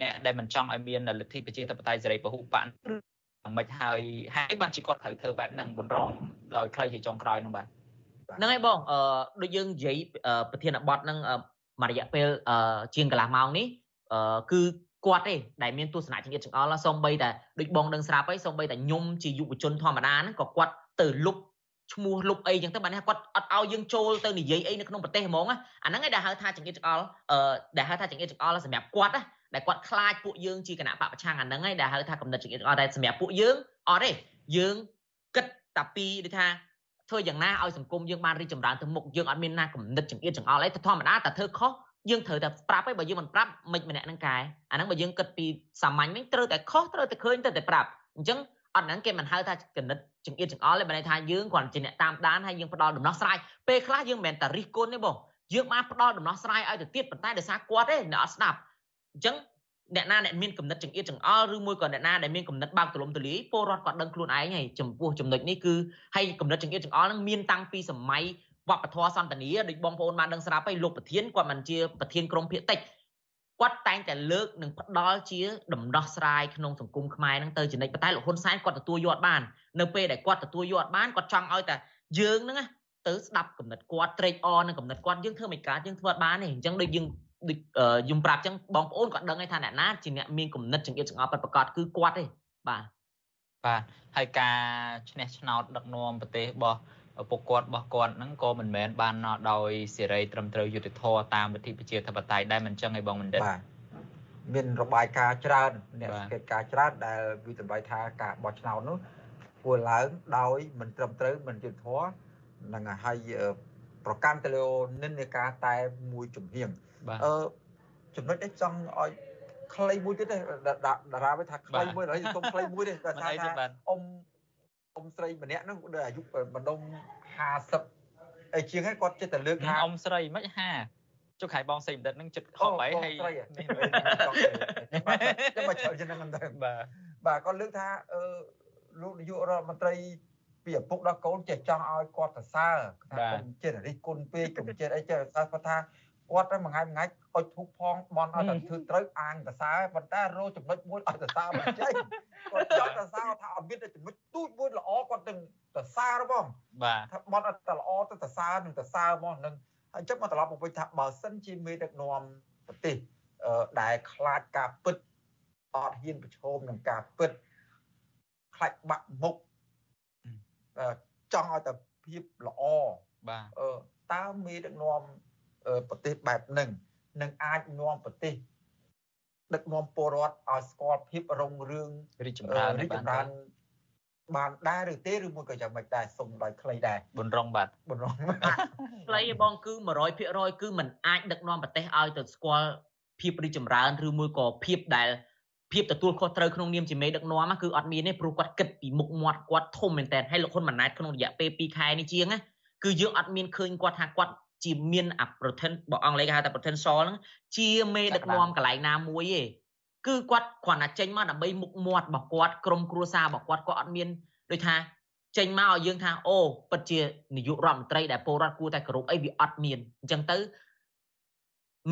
អ្នកដែលមិនចង់ឲ្យមានលទ្ធិប្រជាធិបតេយ្យសេរីពហុបកយ៉ាងម៉េចហើយហើយបានជាគាត់ត្រូវធ្វើបែបហ្នឹងបុនរងដោយខ្លីជាចុងក្រោយហ្នឹងបាទហ្នឹងហើយបងអឺដូចយើងនិយាយប្រធានបទហ្នឹងមួយរយៈពេលជាងកន្លះម៉ោងនេះអឺគឺ គាត់ទេដែលមានទស្សនៈចង្អៀតចង្អល់សូម្បីតែដូចបងដឹងស្រាប់ហើយសូម្បីតែខ្ញុំជាយុវជនធម្មតាហ្នឹងក៏គាត់ទៅលុបឈ្មោះលុបអីចឹងទៅបានគាត់អត់ឲ្យយើងចូលទៅនិយាយអីនៅក្នុងប្រទេសហ្មងអាហ្នឹងឯងដែលហៅថាចង្អៀតចង្អល់អឺដែលហៅថាចង្អៀតចង្អល់សម្រាប់គាត់ណាដែលគាត់ខ្លាចពួកយើងជាគណៈបពប្រឆាំងអាហ្នឹងឯងដែលហៅថាកំណត់ចង្អៀតចង្អល់តែសម្រាប់ពួកយើងអត់ទេយើងគិតតែពីដូចថាធ្វើយ៉ាងណាឲ្យសង្គមយើងបានរីកចម្រើនទៅមុខយើងអត់មានណាកំណត់ចង្អៀតចង្អល់អីធម្មតាតែធ្វើខុស យើងត្រូវតែប្រាប់ឯងបើយើងមិនប្រាប់មិនម្នាក់នឹងកែអាហ្នឹងបើយើងគិតពីសាមញ្ញវិញត្រូវតែខុសត្រូវតែឃើញត្រូវតែប្រាប់អញ្ចឹងអត់ហ្នឹងគេមិនហៅថាកណិតចង្អៀតចង្អល់ទេបើន័យថាយើងគ្រាន់ជាអ្នកតាមដានហើយយើងផ្ដល់ដំណោះស្រាយពេលខ្លះយើងមិនមែនតែរិះគន់ទេបងយើងបានផ្ដល់ដំណោះស្រាយឲ្យទៅទៀតប៉ុន្តែដោយសារគាត់ទេអ្នកអត់ស្ដាប់អញ្ចឹងអ្នកណាអ្នកមានគំនិតចង្អៀតចង្អល់ឬមួយក៏អ្នកណាដែលមានគំនិតបើកទលំទលាយពលរដ្ឋគាត់ដឹងខ្លួនឯងហើយចំពោះចំណុចនេះគឺហើយគំនិតចង្អៀតចង្អល់នឹងមានតាំងពីសម័យ វប្បធម៌សន្តានាដូចបងប្អូនបានដឹងស្រាប់ហើយលោកប្រធានគាត់មិនជាប្រធានក្រុមភាគតិចគាត់តែងតែលើកនិងផ្ដល់ជា ដំណោះស្រាយក្នុងសង្គមខ្មែរហ្នឹងទៅចំណិចប៉ុន្តែលោកហ៊ុនសែនគាត់ទទួលយកបាននៅពេលដែលគាត់ទទួលយកបានគាត់ចង់ឲ្យតែយើងហ្នឹងទៅស្ដាប់គំនិតគាត់ត្រេកអរនឹងគំនិតគាត់យើងធ្វើមិនកើតយើងធ្វើអត់បានទេអញ្ចឹងដូចយើងដូចយំប្រាប់អញ្ចឹងបងប្អូនគាត់ដឹងហើយថាអ្នកណាជាអ្នកមានគំនិតចង្អៀតចង្អល់ពិតប្រាកដគឺគាត់ទេបាទបាទហើយការឈ្នះឆ្នោតដឹកនាំប្រទេសរបស់ ពុកគាត់របស់គាត់ហ្នឹងក៏មិនមែនបានដោយសេរីត្រឹមត្រូវយុត្តិធម៌តាមវិធីប្រជាធិបតេយ្យដែរមិនចឹងឯងបងបណ្ឌិតបាទមានរបាយការណ៍ច្រើនអ្នកសង្កេតការច្រើនដែលវិតម្លៃថាការបោះឆ្នោតនោះធ្វើឡើងដោយមិនត្រឹមត្រូវមិនយុត្តិធម៌នឹងឲ្យប្រកាន់ទៅលើនិន្នាការតែមួយជំហៀងអឺចំណុចនេះចង់ឲ្យខ្លីមួយទៀតទេតារាវិញថាខ្លីមួយហើយទុំខ្លីមួយទេតែថាអ៊ំ អ៊ំស្រីម្នាក់ហ្នឹងដូចអាយុបណ្ដុំ50អីជាងហ្នឹងគាត់ចិត្តតែលើកថាអ៊ំស្រីមិន50ចុះខៃបងសេបណ្ឌិតហ្នឹងចិត្តខំហើយហើយនេះចាំមកច្រើនជាងហ្នឹងទៅបាទបាទគាត់លើកថាអឺលោកនាយករដ្ឋមន្ត្រីពីឪពុកដល់កូនចេះចង់ឲ្យគាត់សរសើរថាកុំចិត្តរិះគន់ពេកកុំចិត្តអីចេះសរសើរគាត់ថា គាត់ទៅមួយថ្ងៃមួយថ្ងៃអុចធូបផងបនឲ្យតែធ្វើត្រូវអាងសរសើរប៉ុន្តែរោចំណុចមួយឲ្យសរសើរមិនចេញគាត់ចង់សរសើរថាអត់មានតែចំណុចទូចមួយល្អគាត់ទាំងសរសើរបងបាទថាបនអត់តែល្អទៅសរសើរនឹងសរសើរមកនឹងហើយចុះមកត្រឡប់មកវិញថាបើសិនជាមេដឹកនាំប្រទេសដែលខ្លាចការពិតអត់ហ៊ានប្រឈមនឹងការពិតខ្លាចបាក់មុខចង់ឲ្យតែភាពល្អបាទតើមេដឹកនាំ ប្រទេសបែបហ្នឹងនឹងអាចនាំប្រទេសដឹកនាំពលរដ្ឋឲ្យស្គាល់ភាពរុងរឿងរីកចម្រើនរីកចម្រើនបានដែរឬទេឬមួយក៏យ៉ាងម៉េចដែរសុំដោយខ្លីដែរបុនរងបាទបុនរងខ្លីបងគឺ100%គឺมันអាចដឹកនាំប្រទេសឲ្យទៅស្គាល់ភាពរីកចម្រើនឬមួយក៏ភាពដែលភាពទទួលខុសត្រូវក្នុងនាមជាមេដឹកនាំគឺអត់មានទេព្រោះគាត់គិតពីមុខមាត់គាត់ធំមែនតើហើយលោកហ៊ុនម៉ាណែតក្នុងរយៈពេល2ខែនេះជាងគឺយើងអត់មានឃើញគាត់ថាគាត់ ជាមានអា pretend បើអង់គ្លេសគេហៅថា potential ហ្នឹងជាមេដឹកនាំកន្លែងណាមួយទេគឺគាត់គ្រាន់តែចេញមកដើម្បីមុខមាត់របស់គាត់ក្រុមគ្រួសាររបស់គាត់ក៏អត់មានដូចថាចេញមកឲ្យយើងថាអូពិតជានាយករដ្ឋមន្ត្រីដែលពលរដ្ឋគួរតែគោរពអីវាអត់មានអញ្ចឹងទៅ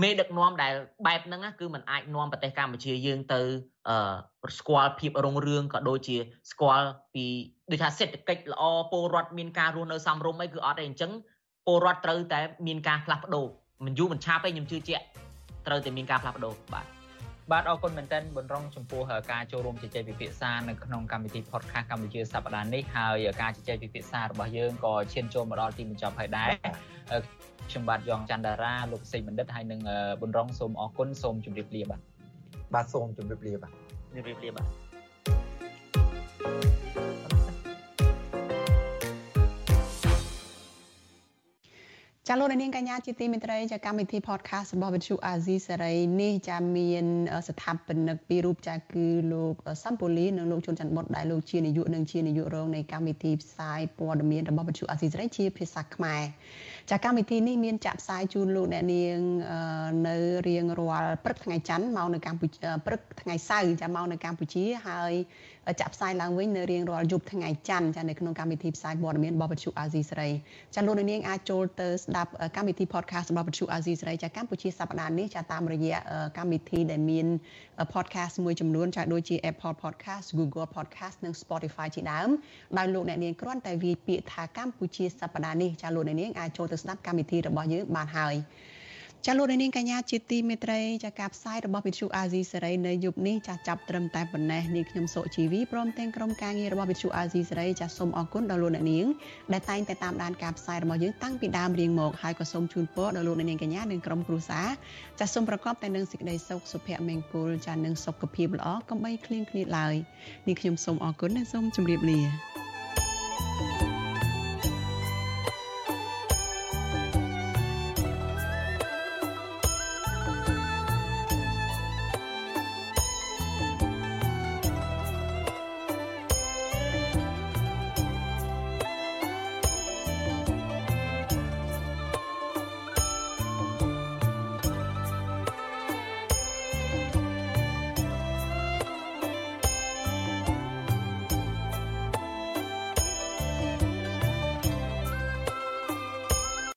មេដឹកនាំដែលបែបហ្នឹងគឺมันអាចនាំប្រទេសកម្ពុជាយើងទៅអឺស្គាល់ភាពរុងរឿងក៏ដូចជាស្គាល់ពីដូចថាសេដ្ឋកិច្ចល្អពលរដ្ឋមានការរស់នៅសមរម្យអីគឺអត់ទេអញ្ចឹង ពលរដ្ឋត្រូវតែមានការផ្លាស់ប្ដូរមិនយូរមិនឆាប់ទេខ្ញុំជឿជាក់ត្រូវតែមានការផ្លាស់ប្ដូរបាទបាទអរគុណមែនទែនប៊ុនរងចំពោះការចូលរួមជជែកពិភាក្សានៅក្នុងកម្មវិធី podcast កម្ពុជាសប្តាហ៍នេះហើយការជជែកពិភាក្សារបស់យើងក៏ឈានចូលមកដល់ទីបញ្ចប់ហើយដែរខ្ញុំបាទយ៉ងច័ន្ទតារាលោកសេចបណ្ឌិតហើយនិងប៊ុនរងសូមអរគុណសូមជម្រាបលាបាទបាទសូមជម្រាបលាបាទជម្រាបលាបាទ ចាលោកនាងកញ្ញាជាទីមេត្រីចាកម្មវិធី podcast របស់វិទ្យុអាស៊ីសេរីនេះចាមានស្ថាបនិកពីររូបចាគឺលោកសំពូលីនិងលោកជុនច័ន្ទបុតដែលលោកជានាយកនិងជានាយករងនៃកម្មវិធីផ្សាយព័ត៌មានរបស់វិទ្យុអាស៊ីសេរីជាភាសាខ្មែរ ចាកម្មវិធីនេះមានចាក់ផ្សាយជូនលោកអ្នកនាងនៅរៀងរាល់ព្រឹកថ្ងៃច័ន្ទមកនៅកម្ពុជាព្រឹកថ្ងៃសៅរ៍ចាមកនៅកម្ពុជាហើយចាក់ផ្សាយឡើងវិញនៅរៀងរាល់យប់ថ្ងៃច័ន្ទចានៅក្នុងកម្មវិធីផ្សាយព័ត៌មានរបស់វិទ្យុអាស៊ីសេរីចាលោកនាងអាចចូលទៅស្ដាប់កម្មវិធី podcast របស់វិទ្យុអាស៊ីសេរីចាកម្ពុជាសប្តាហ៍នេះចាតាមរយៈកម្មវិធីដែលមាន podcast មួយចំនួនចាដូចជា Apple Podcast Google Podcast និង Spotify ជាដើមដោយលោកអ្នកនាងគ្រាន់តែវាយពាក្យថាកម្ពុជាសប្តាហ៍នេះចាលោកអ្នកនាងអាចចូលទៅស្ដាប់កម្មវិធីរបស់យើងបានហើយចាលោកនាងកញ្ញាជាទីមេត្រីចាការផ្សាយរបស់វិទ្យុអាស៊ីសេរីនៅយប់នេះចាចាប់ត្រឹមតែប៉ុណ្ណេះនាងខ្ញុំសុជីវីព្រមទាំងក្រុមការងាររបស់វិទ្យុអាស៊ីសេរីចាសូមអរគុណដល់លោកអ្នកនាងដែលតែងតែតាមដានការផ្សាយរបស់យើងតាំងពីដើមរៀងមកហើយក៏សូមជូនពរដល់លោកអ្នកនាងកញ្ញានិងក្រុមគ្រួសារចាសូមប្រកបតែនឹងសេចក្តីសុខសុភមង្គលចានិងសុខភាពល្អកុំបីឃ្លៀងឃ្លាតឡើយនាងខ្ញុំសូមអរគុណនិងសូមជម្រាបលា